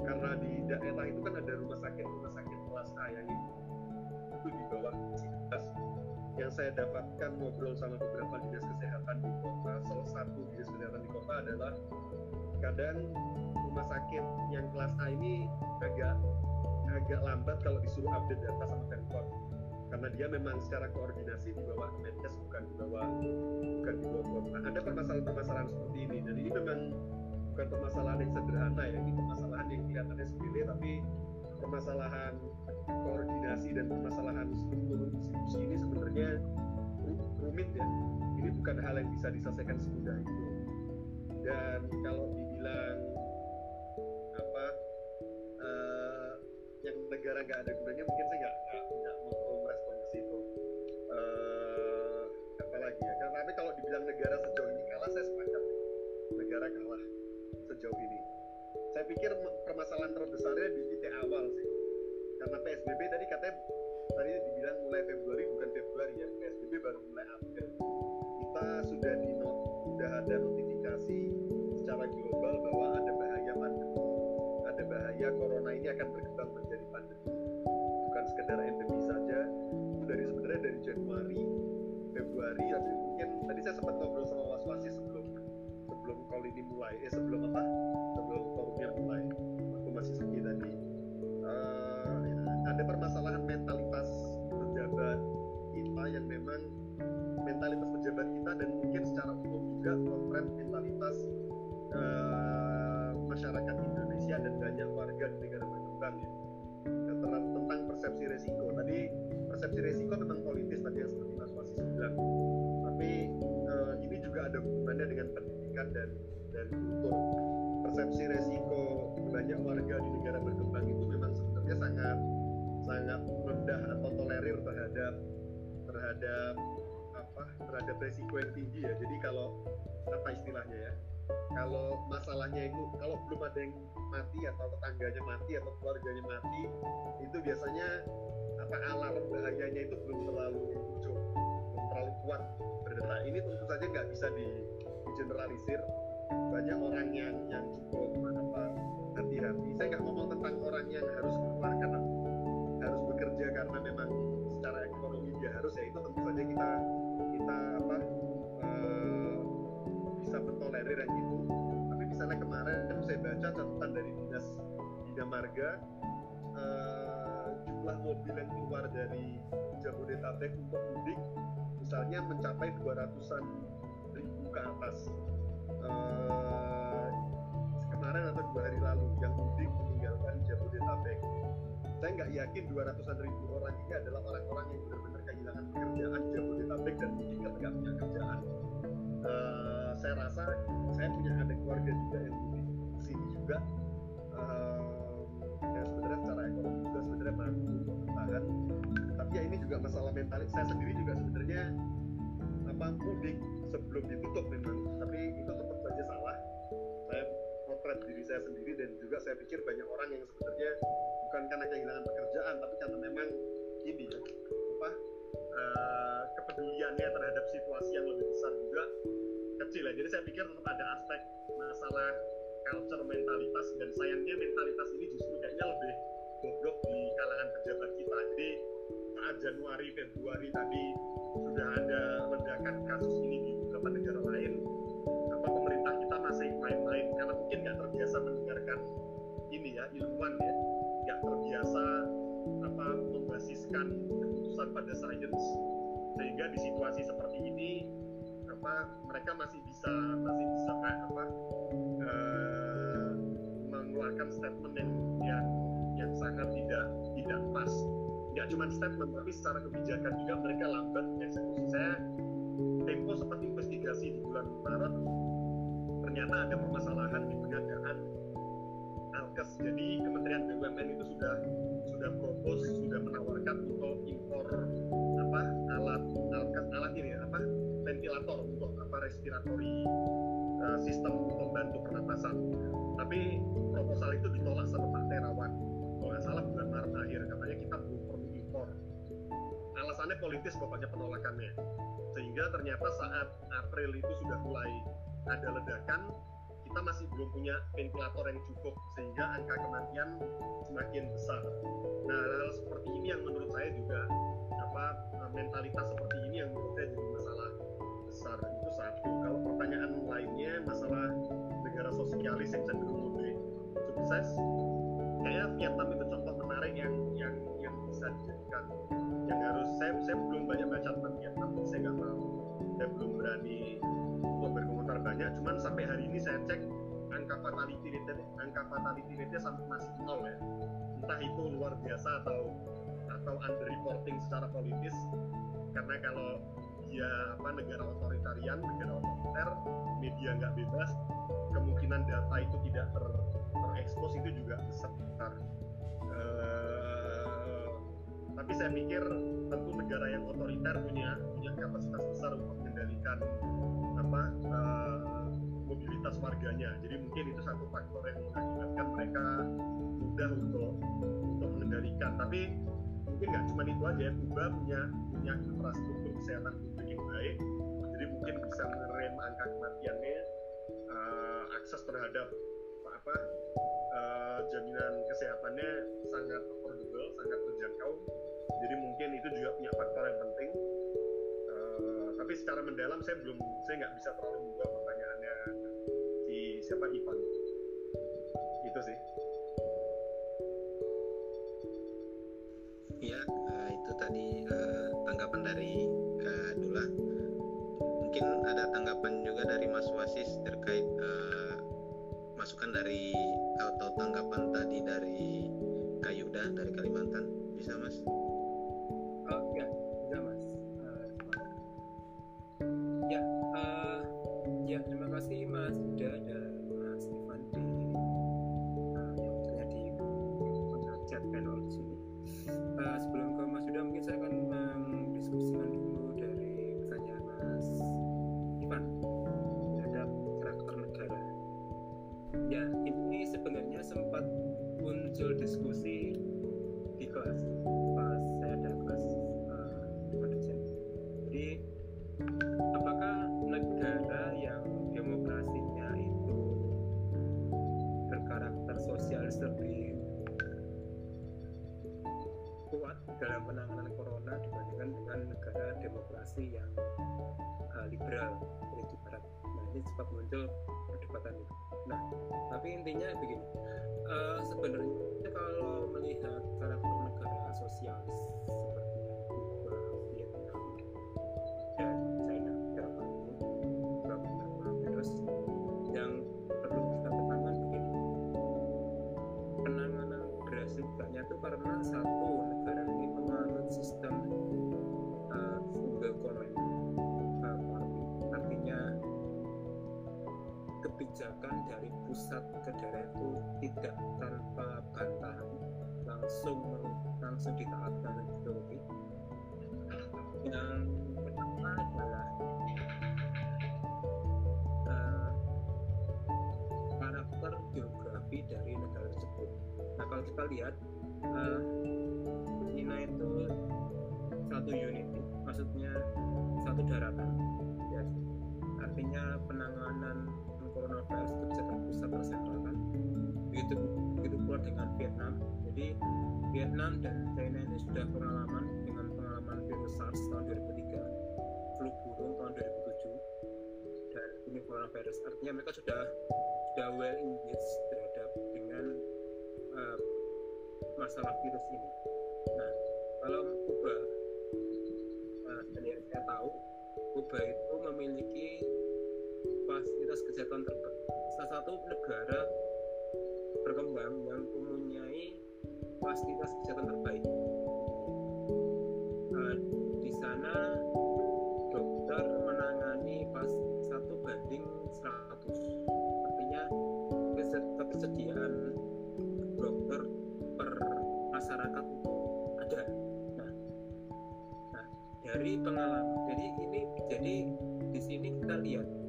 Karena di daerah itu kan ada rumah sakit rumah sakit kelas A yang itu, itu di bawah Cikas yang saya dapatkan ngobrol sama beberapa dinas kesehatan di kota salah satu dinas kesehatan di kota adalah kadang rumah sakit yang kelas A ini agak agak lambat kalau disuruh update data sama pemkot karena dia memang secara koordinasi di bawah Kemenkes bukan di bawah bukan di bawah kota. Ada permasalahan-permasalahan seperti ini dan ini memang bukan permasalahan yang sederhana ya, ini permasalahan yang kelihatannya sepele tapi permasalahan koordinasi dan permasalahan struktur distribusi ini sebenarnya rumit ya. Ini bukan hal yang bisa diselesaikan semudah itu. Dan kalau dibilang apa uh, yang negara nggak ada gunanya mungkin saya nggak nggak mau negara sejauh ini kalah saya sepakat negara kalah sejauh ini. Saya pikir permasalahan terbesarnya di titik awal sih. Karena PSBB tadi katanya tadi dibilang mulai Februari bukan Februari ya. PSBB baru mulai April kita sudah di sudah ada notifikasi secara global bahwa ada bahaya pandemi. Ada bahaya corona ini akan berkembang menjadi pandemi. Bukan sekedar endemi saja dari sebenarnya dari Januari Februari tapi mungkin saya sempat ngobrol sama Was Wasi sebelum sebelum call ini mulai. Eh sebelum apa? Sebelum forumnya mulai. Aku masih sepi tadi. Uh, ada permasalahan mentalitas pejabat kita yang memang mentalitas pejabat kita dan mungkin secara umum juga potret mentalitas uh, masyarakat Indonesia dan banyak warga di negara berkembang ya. Tentang persepsi resiko. Tadi persepsi resiko memang politis tadi yang seperti Mas Wasis bilang juga ada hubungannya dengan pendidikan dan dan kultur persepsi resiko banyak warga di negara berkembang itu memang sebenarnya sangat sangat rendah atau tolerir terhadap terhadap apa terhadap resiko yang tinggi ya. Jadi kalau apa istilahnya ya kalau masalahnya itu kalau belum ada yang mati atau tetangganya mati atau keluarganya mati itu biasanya apa alarm bahayanya itu belum terlalu muncul terlalu kuat berdata ini tentu saja nggak bisa di, generalisir banyak orang yang yang cukup apa hati-hati. Saya nggak ngomong tentang orang yang harus keluar karena harus bekerja karena memang secara ekonomi dia harus ya itu tentu saja kita kita apa uh, bisa mentolerir yang itu. Tapi misalnya kemarin saya baca catatan dari dinas Bina Marga uh, jumlah mobil yang keluar dari Jabodetabek untuk mudik misalnya mencapai 200-an ribu ke atas uh, kemarin atau dua hari lalu yang mudik meninggalkan Jabodetabek saya nggak yakin 200-an ribu orang ini adalah orang-orang yang benar-benar kehilangan pekerjaan Jabodetabek dan mungkin nggak punya kerjaan. Uh, saya rasa saya punya ada keluarga juga yang di sini juga. Uh, ya sebenarnya secara ekonomi juga sebenarnya mampu bertahan. Ya ini juga masalah mentalis. Saya sendiri juga sebenarnya apa mudik sebelum ditutup memang. Tapi itu tetap saja salah. Saya potret diri saya sendiri dan juga saya pikir banyak orang yang sebenarnya bukan karena kehilangan pekerjaan tapi karena memang ini ya apa uh, kepeduliannya terhadap situasi yang lebih besar juga kecil ya jadi saya pikir tetap ada aspek masalah culture mentalitas dan sayangnya mentalitas ini justru kayaknya lebih bobrok di kalangan pejabat kita jadi saat Januari Februari tadi sudah ada ledakan kasus ini di beberapa negara lain. Apa pemerintah kita masih main-main? Karena mungkin nggak terbiasa mendengarkan ini ya ilmuwan ya. Nggak terbiasa apa membasiskan keputusan pada sains. Sehingga di situasi seperti ini apa mereka masih bisa masih bisa apa uh, mengeluarkan statement yang yang yang sangat tidak tidak pas nggak cuma statement tapi secara kebijakan juga mereka lambat eksekusi saya Tempo sempat investigasi di bulan Maret ternyata ada permasalahan di pengadaan alkes. Jadi Kementerian BUMN itu sudah sudah propose sudah menawarkan untuk impor apa alat alkes alat ini apa ventilator untuk apa respiratory uh, sistem pembantu pernapasan. Tapi proposal itu ditolak sama Pak Terawan. Kalau nggak salah bulan Maret akhir katanya kita belum impor alasannya politis pokoknya penolakannya sehingga ternyata saat April itu sudah mulai ada ledakan kita masih belum punya ventilator yang cukup sehingga angka kematian semakin besar. Nah hal seperti ini yang menurut saya juga apa mentalitas seperti ini yang menurut saya jadi masalah besar itu satu. Kalau pertanyaan lainnya masalah negara sosialis yang cenderung lebih sukses, kayaknya Vietnam itu contoh menarik yang yang bisa dijadikan yang harus saya saya belum banyak baca tentang Vietnam saya nggak mau. Saya belum berani untuk berkomentar banyak cuman sampai hari ini saya cek angka fatality rate angka fatality rate sampai masih nol ya. Entah itu luar biasa atau atau under reporting secara politis karena kalau dia apa negara otoritarian negara otoriter media nggak bebas kemungkinan data itu tidak ter terekspos itu juga besar. Uh, tapi saya pikir tentu negara yang otoriter punya punya kapasitas besar untuk mengendalikan apa uh, mobilitas warganya. Jadi mungkin itu satu faktor yang mengakibatkan mereka mudah untuk untuk mengendalikan. Tapi mungkin nggak cuma itu aja Kuba punya punya infrastruktur kesehatan publik yang baik. Jadi mungkin bisa mengerem angka kematiannya uh, akses terhadap apa uh, jaminan kesehatannya sangat affordable sangat terjangkau. Jadi mungkin itu juga punya faktor yang penting. Uh, tapi secara mendalam saya belum saya nggak bisa terlalu membuat pertanyaannya si siapa Ivan. Itu sih. Ya uh, itu tadi uh, tanggapan dari uh, Dula. Mungkin ada tanggapan juga dari Mas Wasis terkait uh, masukan dari atau tanggapan tadi dari Kayuda dari Kalimantan bisa Mas? Fasilitas kesehatan terbaik. Salah satu negara berkembang yang mempunyai fasilitas kesehatan terbaik. Uh, di sana dokter menangani pas satu banding 100 artinya ketersediaan dokter per masyarakat ada nah, nah dari pengalaman jadi ini jadi di sini kita lihat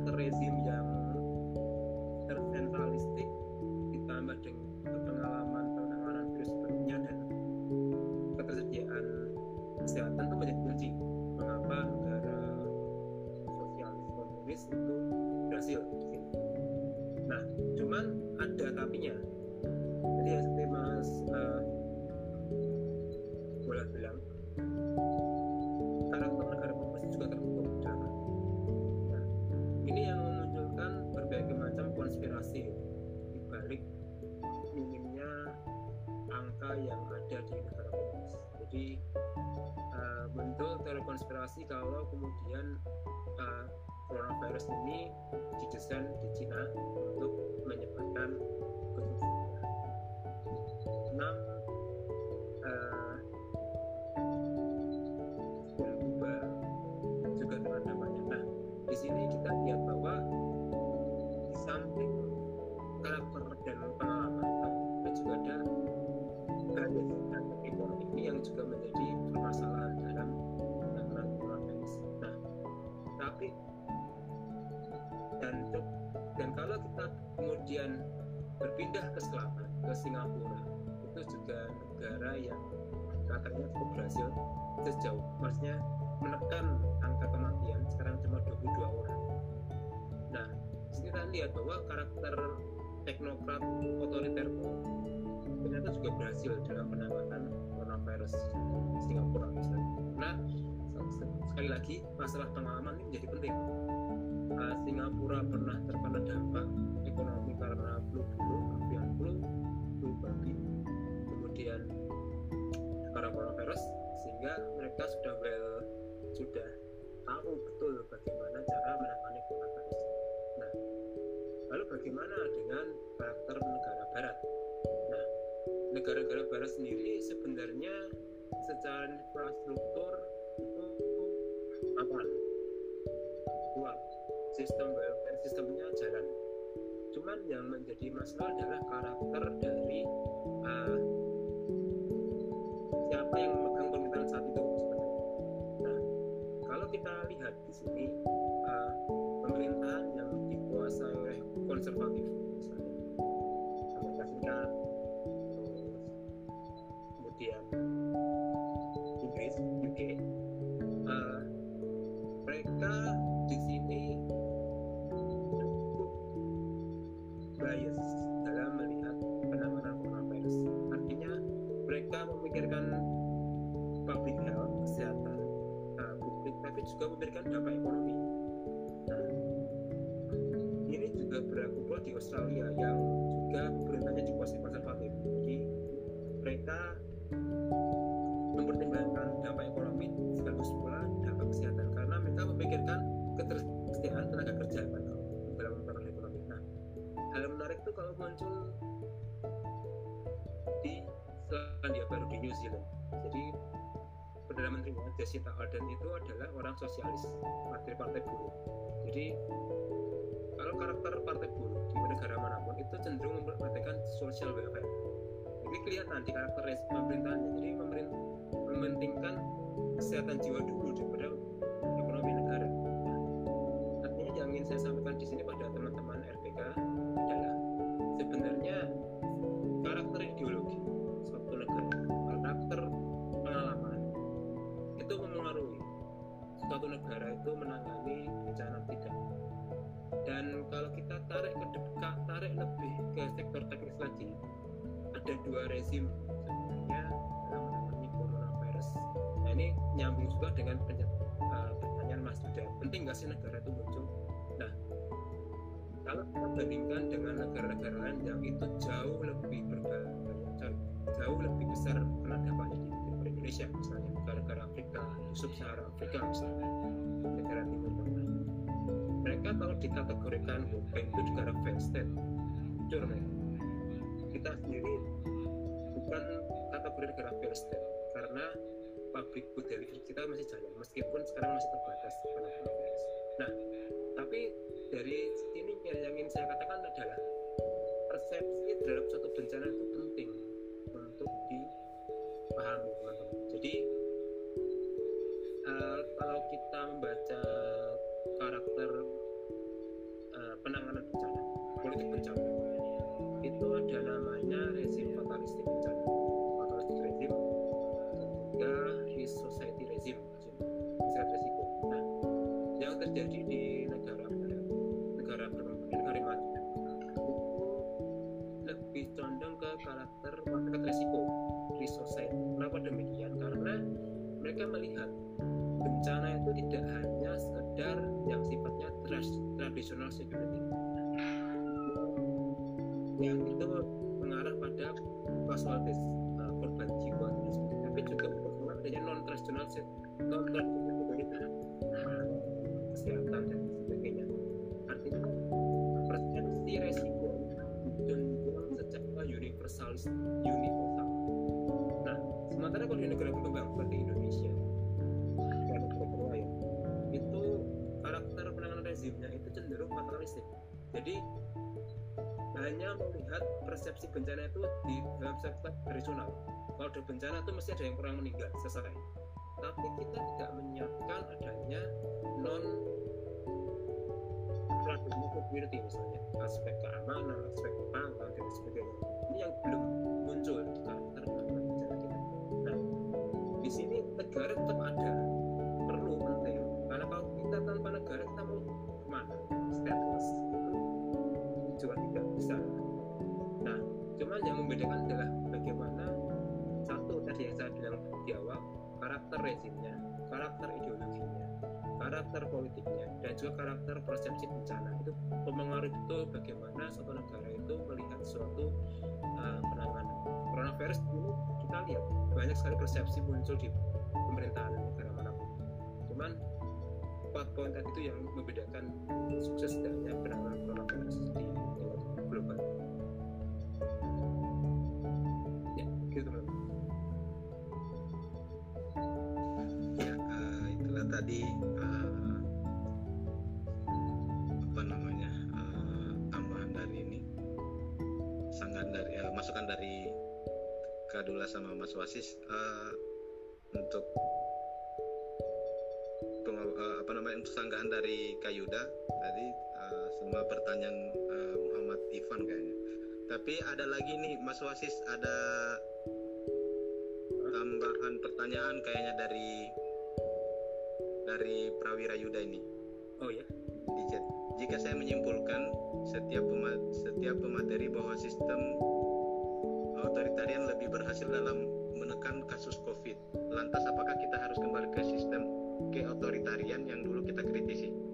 karakter rezim tahu betul bagaimana cara menangani coronavirus. Nah, lalu bagaimana dengan karakter negara Barat? Nah, negara-negara Barat sendiri sebenarnya secara infrastruktur itu aman, kuat, sistem welfare sistemnya jalan cuman yang menjadi masalah adalah karakter dari uh, siapa yang memegang kita lihat di sini uh, pemerintahan yang dikuasai oleh konservatif misalnya Amerika Serikat kemudian Inggris UK uh, mereka di sini bias dalam melihat penanganan coronavirus. Artinya mereka memikirkan tapi juga memikirkan dampak ekonomi. Nah, ini juga berlaku pula di Australia yang juga pemerintahnya dikuasai konservatif. Jadi mereka mempertimbangkan dampak ekonomi sekaligus pula dampak kesehatan karena mereka memikirkan ketersediaan tenaga kerja kan dalam memperoleh ekonomi. Nah, hal menarik itu kalau muncul di Selandia Baru di New Zealand. Jadi perdana menterinya Jacinta Ardern itu adalah orang sosialis partai-partai buruh. Jadi kalau karakter partai buruh di negara mana pun itu cenderung memperhatikan social welfare. Ini kelihatan di karakter pemerintahannya. Jadi pemerintah mementingkan kesehatan jiwa dulu daripada ekonomi negara. Artinya yang ingin saya sampaikan di sini pada Dan kalau kita tarik ke dekat, tarik lebih ke sektor teknis lagi, ada dua rezim sebenarnya dalam menangani coronavirus. Nah ini nyambung juga dengan uh, pertanyaan Mas Yuda, penting nggak sih negara itu muncul? Nah, kalau kita bandingkan dengan negara-negara lain yang itu jauh lebih berbahaya, jauh lebih besar kena dampaknya di Indonesia, misalnya negara-negara Afrika, sub-Sahara Afrika misalnya, negara Timur Tengah. Mereka kalau dikategorikan bukan itu negara failed state, jujur mereka. Kita sendiri bukan kategori negara state karena public good kita masih jalan meskipun sekarang masih terbatas. Nah, tapi dari sini yang ingin saya katakan adalah persepsi terhadap suatu bencana itu penting untuk dipahami teman-teman. Jadi uh, kalau kita membaca Palestine authoritarian regime eh, ketiga his society rezim masyarakat resiko. Nah yang terjadi di negara negara negara maju lebih condong ke karakter masyarakat resiko di society. Kenapa demikian? Karena mereka melihat bencana itu tidak hanya sekedar yang sifatnya tradisional security. Yang itu mengarah pada casualties uh, korban jiwa tapi juga berhubungan adanya non traditional non traditional security uh, kesehatan dan sebagainya. Artinya persepsi resiko dijunjung secara universalis universal. Nah sementara kalau di negara berkembang seperti Indonesia itu karakter penanganan rezimnya itu cenderung fatalistik. Jadi hanya melihat persepsi bencana itu di dalam sektor tradisional. Kalau ada bencana itu mesti ada yang kurang meninggal, selesai. Tapi kita tidak menyiapkan adanya non platform security misalnya aspek keamanan, aspek pangan dan sebagainya. Ini yang belum muncul karakter bencana kita. Nah, di sini negara tetap ada, perlu penting. Karena kalau kita tanpa negara kita mau ke mana? Stateless cuman yang membedakan adalah bagaimana satu tadi yang saya bilang di awal karakter rezimnya, karakter ideologinya, karakter politiknya, dan juga karakter persepsi bencana itu mempengaruhi betul bagaimana suatu negara itu melihat suatu uh, penanganan coronavirus ini kita lihat banyak sekali persepsi muncul di pemerintahan negara mana pun. Cuman empat poin tadi itu yang membedakan sukses tidaknya penanganan coronavirus di global. Kadula sama Mas Wasis uh, untuk uh, apa namanya untuk sanggahan dari Kayuda tadi uh, semua pertanyaan uh, Muhammad Ivan kayaknya. Tapi ada lagi nih Mas Wasis ada tambahan pertanyaan kayaknya dari dari Prawira Yuda ini. Oh ya, di chat. Jika saya menyimpulkan setiap setiap pemateri bahwa sistem otoritarian lebih berhasil dalam menekan kasus COVID, lantas apakah kita harus kembali ke sistem keotoritarian yang dulu kita kritisi?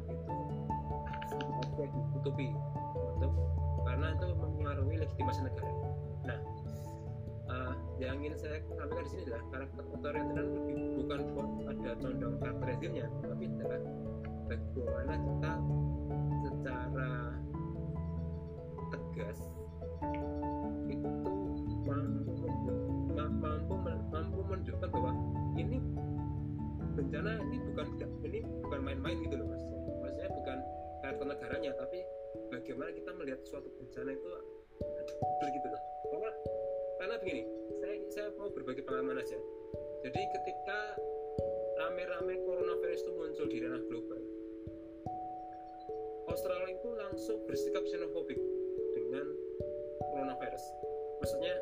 Itu sifatnya ditutupi untuk karena itu mempengaruhi legitimasi negara. Nah, uh, yang ingin saya sampaikan di sini adalah karakter otoritarian lebih bukan ada condong karakter tapi adalah bagaimana kita secara tegas itu mampu mampu mampu menunjukkan bahwa ini bencana ini bukan ini bukan main-main gitu loh mas karakter negaranya tapi bagaimana kita melihat suatu bencana itu betul gitu loh. Karena karena begini saya saya mau berbagi pengalaman aja. Jadi ketika rame-rame coronavirus itu muncul di ranah global Australia itu langsung bersikap xenofobik dengan coronavirus. Maksudnya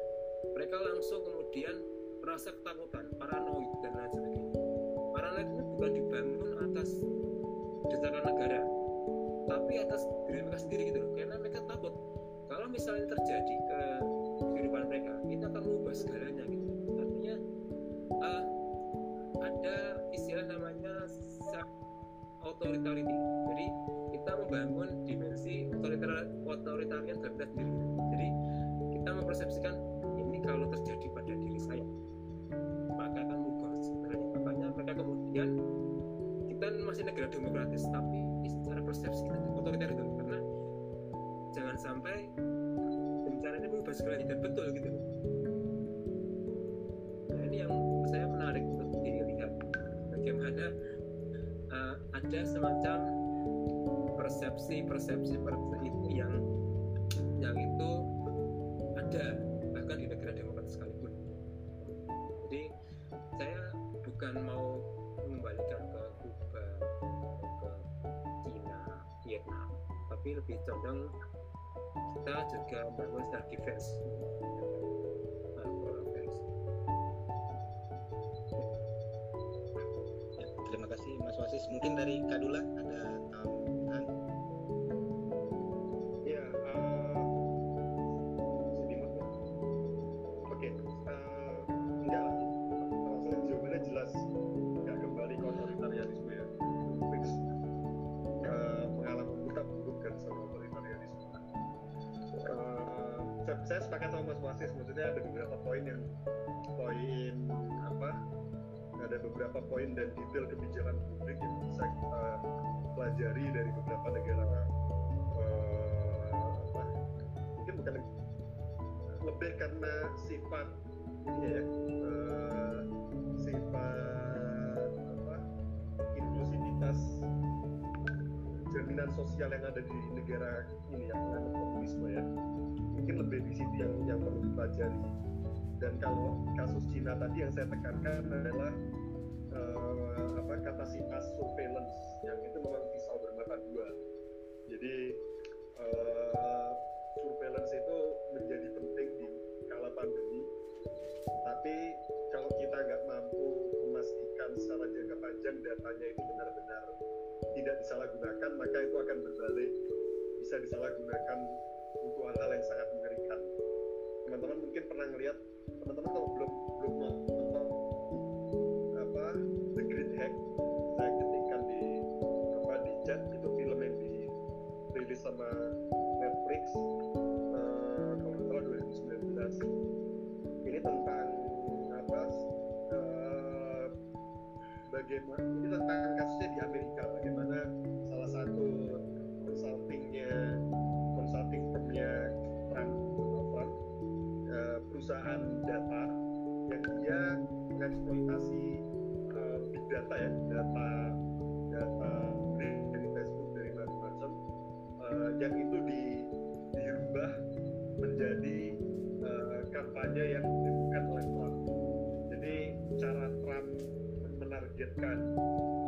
mereka langsung kemudian merasa ketakutan paranoid dan lain sebagainya. Paranoid itu bukan dibangun berdasarkan negara tapi atas diri mereka sendiri gitu loh. Karena mereka takut kalau misalnya terjadi ke kehidupan mereka itu akan mengubah segalanya gitu. Artinya uh, ada istilah namanya self authority jadi kita membangun dimensi otoritarian kita sendiri jadi kita mempersepsikan ini kalau terjadi pada diri saya maka akan mengubah sebenarnya makanya mereka kemudian kita masih negara demokratis tapi secara persepsi kita otoriter itu. Karena jangan sampai bencana ini mengubah segalanya dan betul gitu. Nah ini yang saya menarik untuk dilihat. Bagaimana uh, ada semacam persepsi-persepsi seperti itu tapi lebih condong kita juga membangun self defense Ya, terima kasih Mas Wasis. Mungkin dari Kadula ada maksudnya ada beberapa poin yang poin apa? Ada beberapa poin dan detail kebijakan publik yang bisa kita pelajari dari beberapa negara eh, apa, mungkin bukan lebih karena sifat ini ya eh, sifat apa inklusivitas jaminan sosial yang ada di negara ini yang menganut komunisme ya mungkin lebih di situ yang yang perlu dipelajari. Dan kalau kasus Cina tadi yang saya tekankan adalah eh, apa kapasitas surveillance yang itu memang pisau bermata dua. Jadi eh, surveillance itu menjadi penting di kala pandemi. Tapi kalau kita nggak mampu memastikan secara jangka panjang datanya itu benar-benar tidak disalahgunakan maka itu akan berbalik. Bisa disalahgunakan untuk hal-hal yang sangat mengerikan. Teman-teman mungkin pernah ngelihat teman-teman kalau belum belum nonton apa The Great Hack saya ketikkan di apa di chat itu film yang dirilis sama Netflix eh, kalau nggak salah 2019 ini tentang apa eh, bagaimana ini tentang kasusnya di Amerika bagaimana perusahaan data yang dia mengeksploitasi big data ya data data dari Facebook dari macam-macam eh, yang itu di dirubah menjadi eh, kampanye yang dilakukan oleh Trump. Jadi cara Trump menargetkan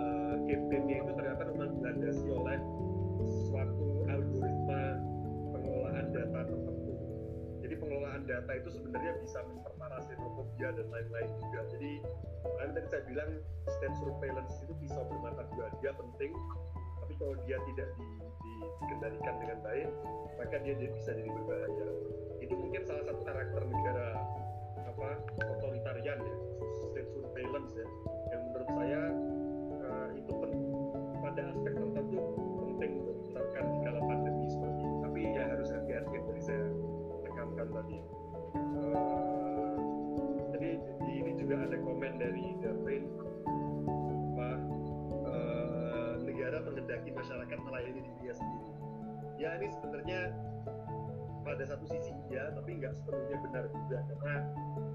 uh, campaign-nya itu Pengelolaan data itu sebenarnya bisa memperparah xenofobia dan lain-lain juga. Jadi kan tadi saya bilang state surveillance itu bisa bermata dua. Dia penting, tapi kalau dia tidak di, di, dikendalikan dengan baik, maka dia bisa jadi berbahaya. Itu mungkin salah satu karakter negara apa otoritarian ya, state surveillance ya, ini sebenarnya pada satu sisi iya, tapi nggak sepenuhnya benar juga karena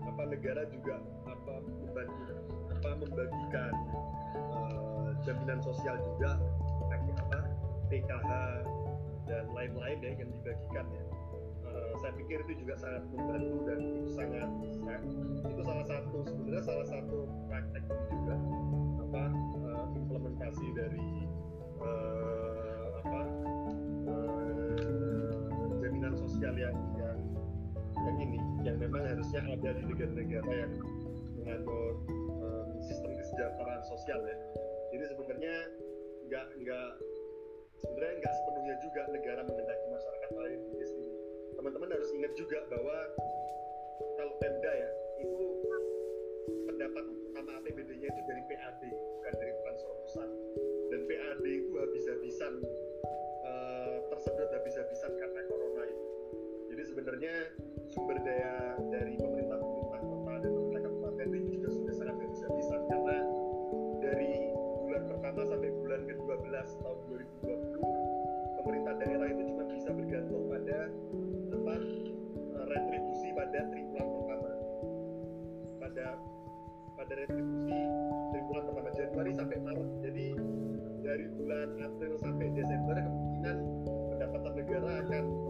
apa negara juga apa membantu apa membagikan eh, jaminan sosial juga apa PKH dan lain-lain ya yang dibagikan ya. Eh, saya pikir itu juga sangat membantu dan itu sangat sa- itu salah satu sebenarnya salah satu praktek juga apa eh, implementasi dari eh, yang memang harusnya ada di negara-negara yang menganut eh, sistem kesejahteraan sosial ya. Jadi sebenarnya nggak nggak sebenarnya nggak sepenuhnya juga negara mengendaki masyarakat melalui diri sendiri teman-teman harus ingat juga bahwa kalau Pemda ya itu pendapat utama APBD-nya itu dari PAD bukan dari transfer pusat dan PAD itu habis-habisan uh, tersedot habis-habisan karena sebenarnya sumber daya dari pemerintah pemerintah kota dan pemerintah kabupaten ini juga sudah sangat habis-habisan karena dari bulan pertama sampai bulan ke-12 tahun 2020 pemerintah daerah itu cuma bisa bergantung pada apa retribusi pada triwulan pertama. Pada pada retribusi triwulan pertama Januari sampai Maret. Jadi dari bulan April sampai Desember kemungkinan pendapatan negara akan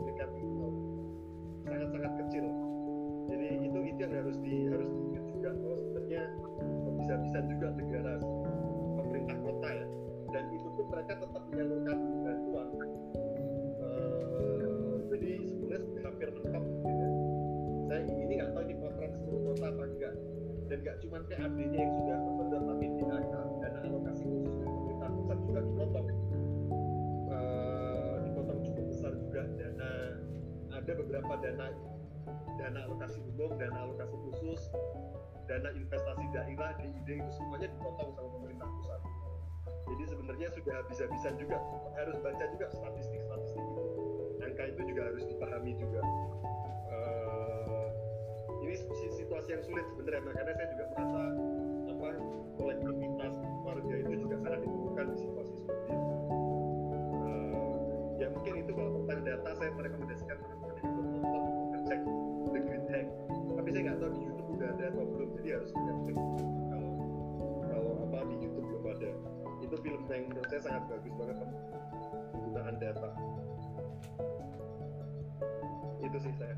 sangat-sangat kecil. Jadi itu itu yang harus di harus diingat juga bahwa sebenarnya bisa-bisa juga negara pemerintah kota ya. Dan itu pun mereka tetap menyalurkan bantuan. Uh, jadi sebenarnya hampir mentok gitu ya. saya ini nggak tahu ini kontrak seluruh kota apa enggak. Dan nggak cuma PAD-nya yang sudah tersedot tapi ada beberapa dana dana alokasi umum dana alokasi khusus dana investasi daerah DID itu semuanya dipotong sama pemerintah pusat. Jadi sebenarnya sudah habis-habisan juga. Harus baca juga statistik-statistik itu. Angka itu juga harus dipahami juga. Uh, ini situasi yang sulit sebenarnya. Makanya saya juga merasa apa kolektivitas warga itu juga sangat dibutuhkan di situasi seperti ini. Uh, ya mungkin itu kalau tentang data saya merekomendasikan ngecek The Green Hack tapi saya nggak tahu di YouTube udah ada atau belum jadi harus ngecek kalau kalau apa di YouTube belum ada itu film yang menurut saya sangat bagus banget penggunaan data itu sih saya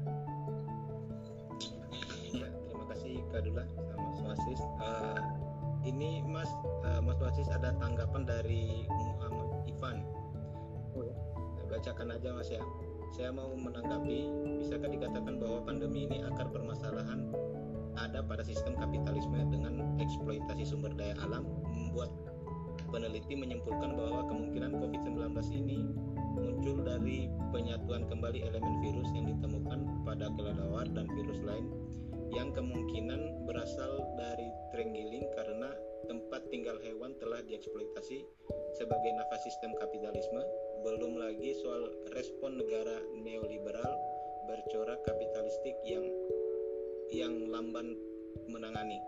ya, terima kasih Kak Dula sama Mas Wasis uh, ini Mas uh, Mas Wasis ada tanggapan dari Muhammad Ivan? Oh, ya. bacakan aja Mas ya saya mau menanggapi bisakah dikatakan bahwa pandemi ini akar permasalahan ada pada sistem kapitalisme dengan eksploitasi sumber daya alam membuat peneliti menyimpulkan bahwa kemungkinan COVID-19 ini muncul dari penyatuan kembali elemen virus yang ditemukan pada kelelawar dan virus lain yang kemungkinan berasal dari terenggiling karena tempat tinggal hewan telah dieksploitasi sebagai nafas sistem kapitalisme belum lagi soal respon negara neoliberal bercorak kapitalistik yang yang lamban menangani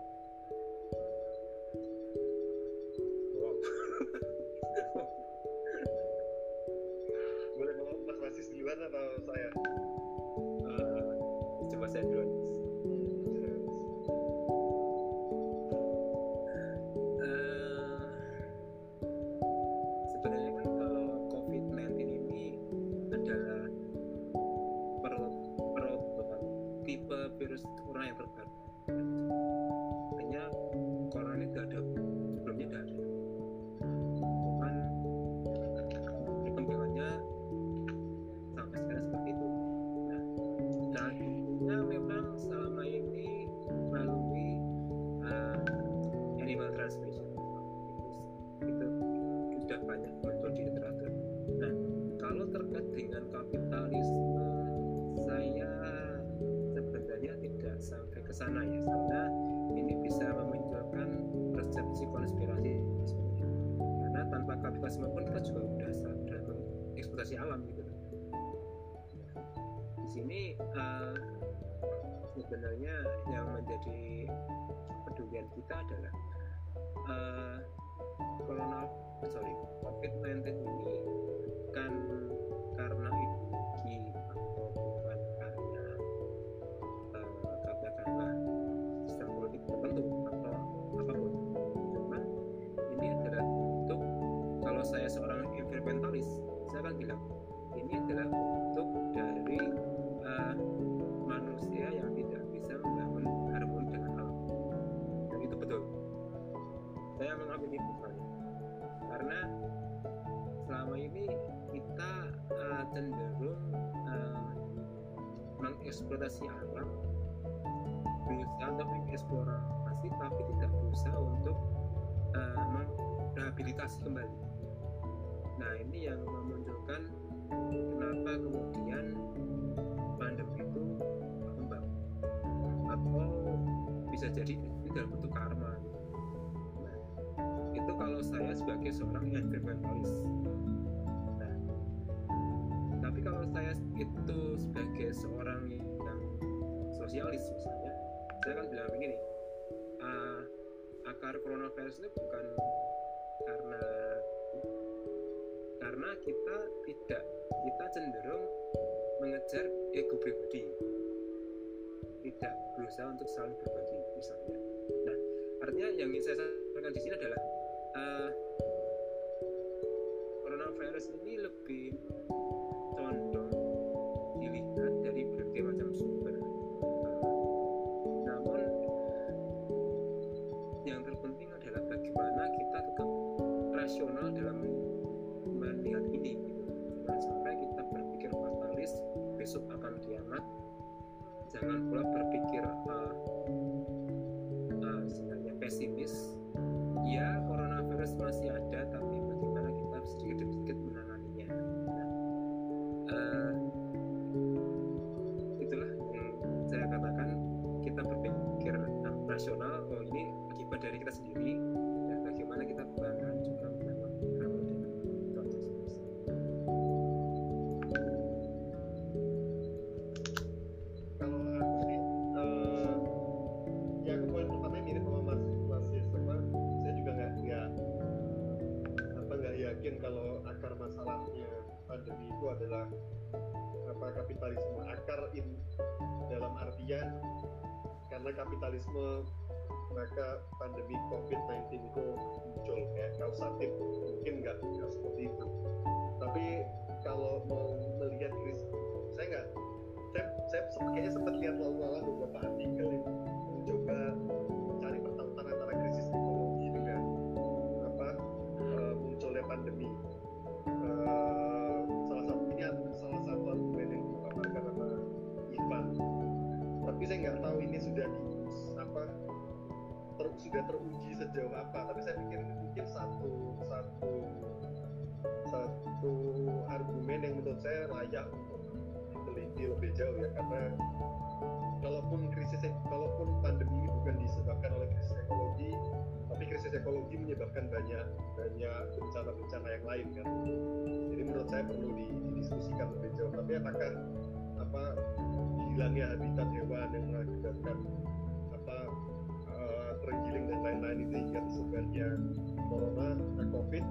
untuk saling akibat dari kita sendiri dan bagaimana kita membangun disisihkan lebih jauh tapi apakah apa hilangnya habitat hewan yang mengakibatkan apa uh, dan lain-lain itu yang sebenarnya corona eh, covid?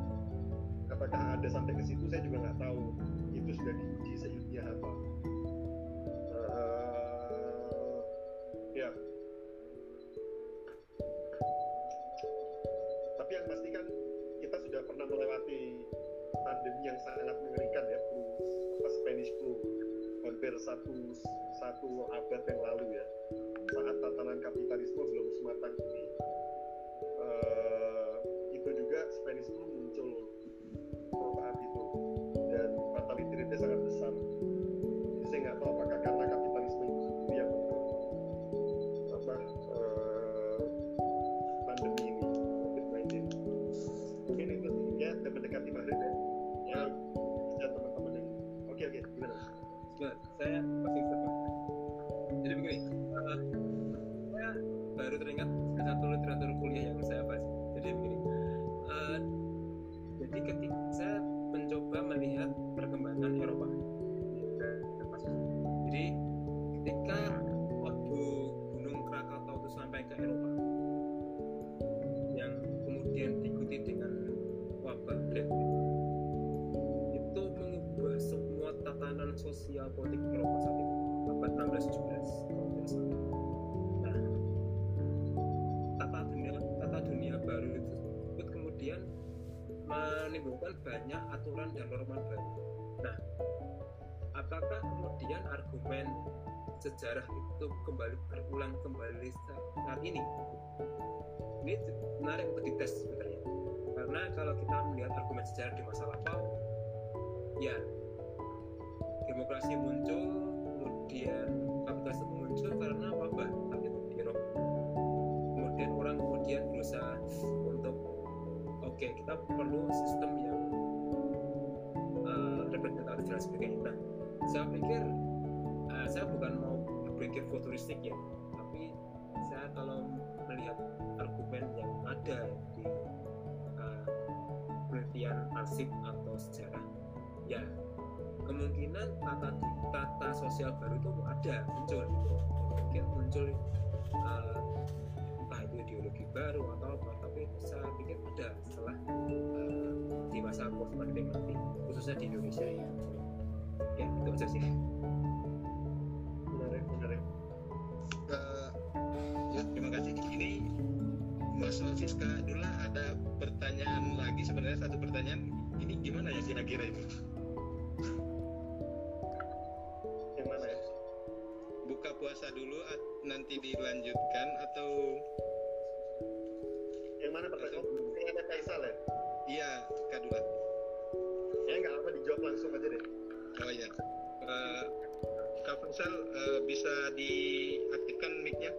Apakah ada sampai ke situ? Saya juga nggak tahu. Itu sudah diuji seilmiah apa. Uh, ya. Tapi yang pasti kan kita sudah pernah melewati pandemi yang sangat mengerikan hampir satu satu abad yang lalu ya. Saat tatanan kapitalisme belum sematang ini. Uh, itu juga Spanish flu muncul saat itu. Dan fatality rate sangat besar. maka kemudian argumen sejarah itu kembali berulang kembali saat ini? Ini menarik untuk dites sebenarnya. Karena kalau kita melihat argumen sejarah di masa lampau ya demokrasi muncul kemudian kapitalisme muncul karena wabah tapi di kemudian orang kemudian berusaha untuk oke okay, kita perlu sistem yang uh, representatif dan sebagainya. Nah, saya pikir uh, saya bukan mau berpikir futuristik ya tapi saya kalau melihat argumen yang ada di uh, penelitian arsip atau sejarah ya kemungkinan tata tata sosial baru itu ada muncul. Mungkin muncul uh, entah itu ideologi baru atau apa tapi saya pikir ada setelah uh, di masa post pandemi nanti khususnya di Indonesia ya ya itu aja sih menarik menarik Uh, ya, terima kasih. Ini Mas Fiska dulu ada pertanyaan lagi sebenarnya satu pertanyaan. Ini gimana ya kira-kira itu? yang mana ya Buka puasa dulu nanti dilanjutkan atau yang mana pertanyaan oh, yang ada Kaisal ya iya Kak Dula? ya nggak apa dijawab langsung aja deh Oh iya. Uh, Kak Faisal uh, bisa diaktifkan mic-nya?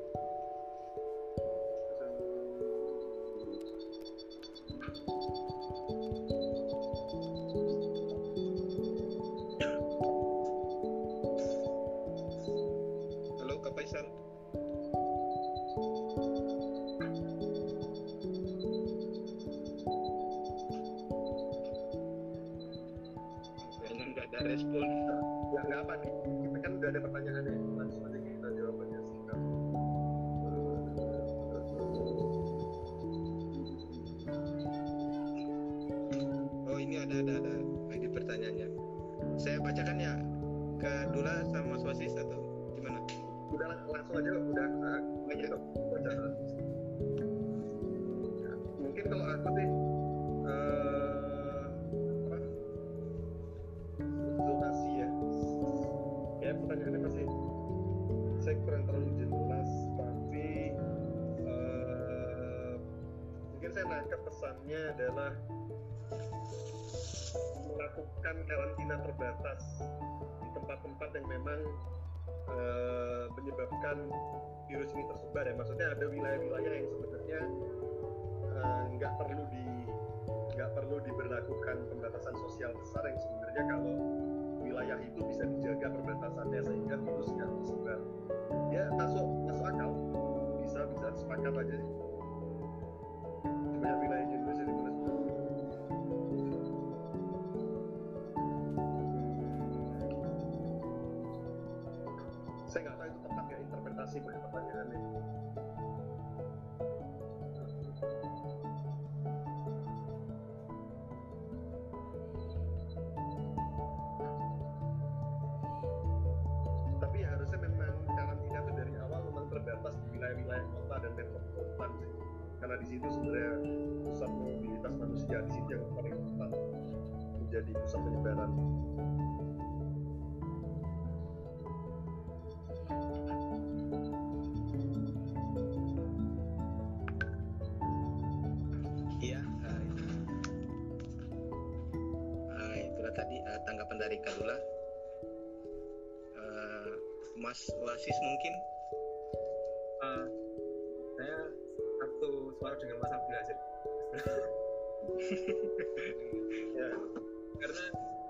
Pembatasan sosial besar yang sebenarnya kalau wilayah itu bisa dijaga perbatasannya sehingga virus nggak tersebar. Ya masuk masuk akal. Bisa bisa sepakat aja sih. Banyak wilayah Indonesia di mana saya nggak tahu itu tepat ya interpretasi dari pertanyaannya dan metropolitan sih karena di situ sebenarnya pusat mobilitas manusia di situ yang paling tepat menjadi pusat penyebaran Iya. Itulah tadi tanggapan dari Kak Dula. Uh, Mas Wasis mungkin? Uh, saya satu suara dengan Mas Abdul Aziz <laughs> ya karena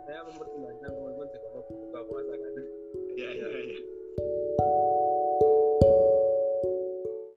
saya mempertimbangkan teman-teman juga mau buka puasa kan Ya, ya, ya.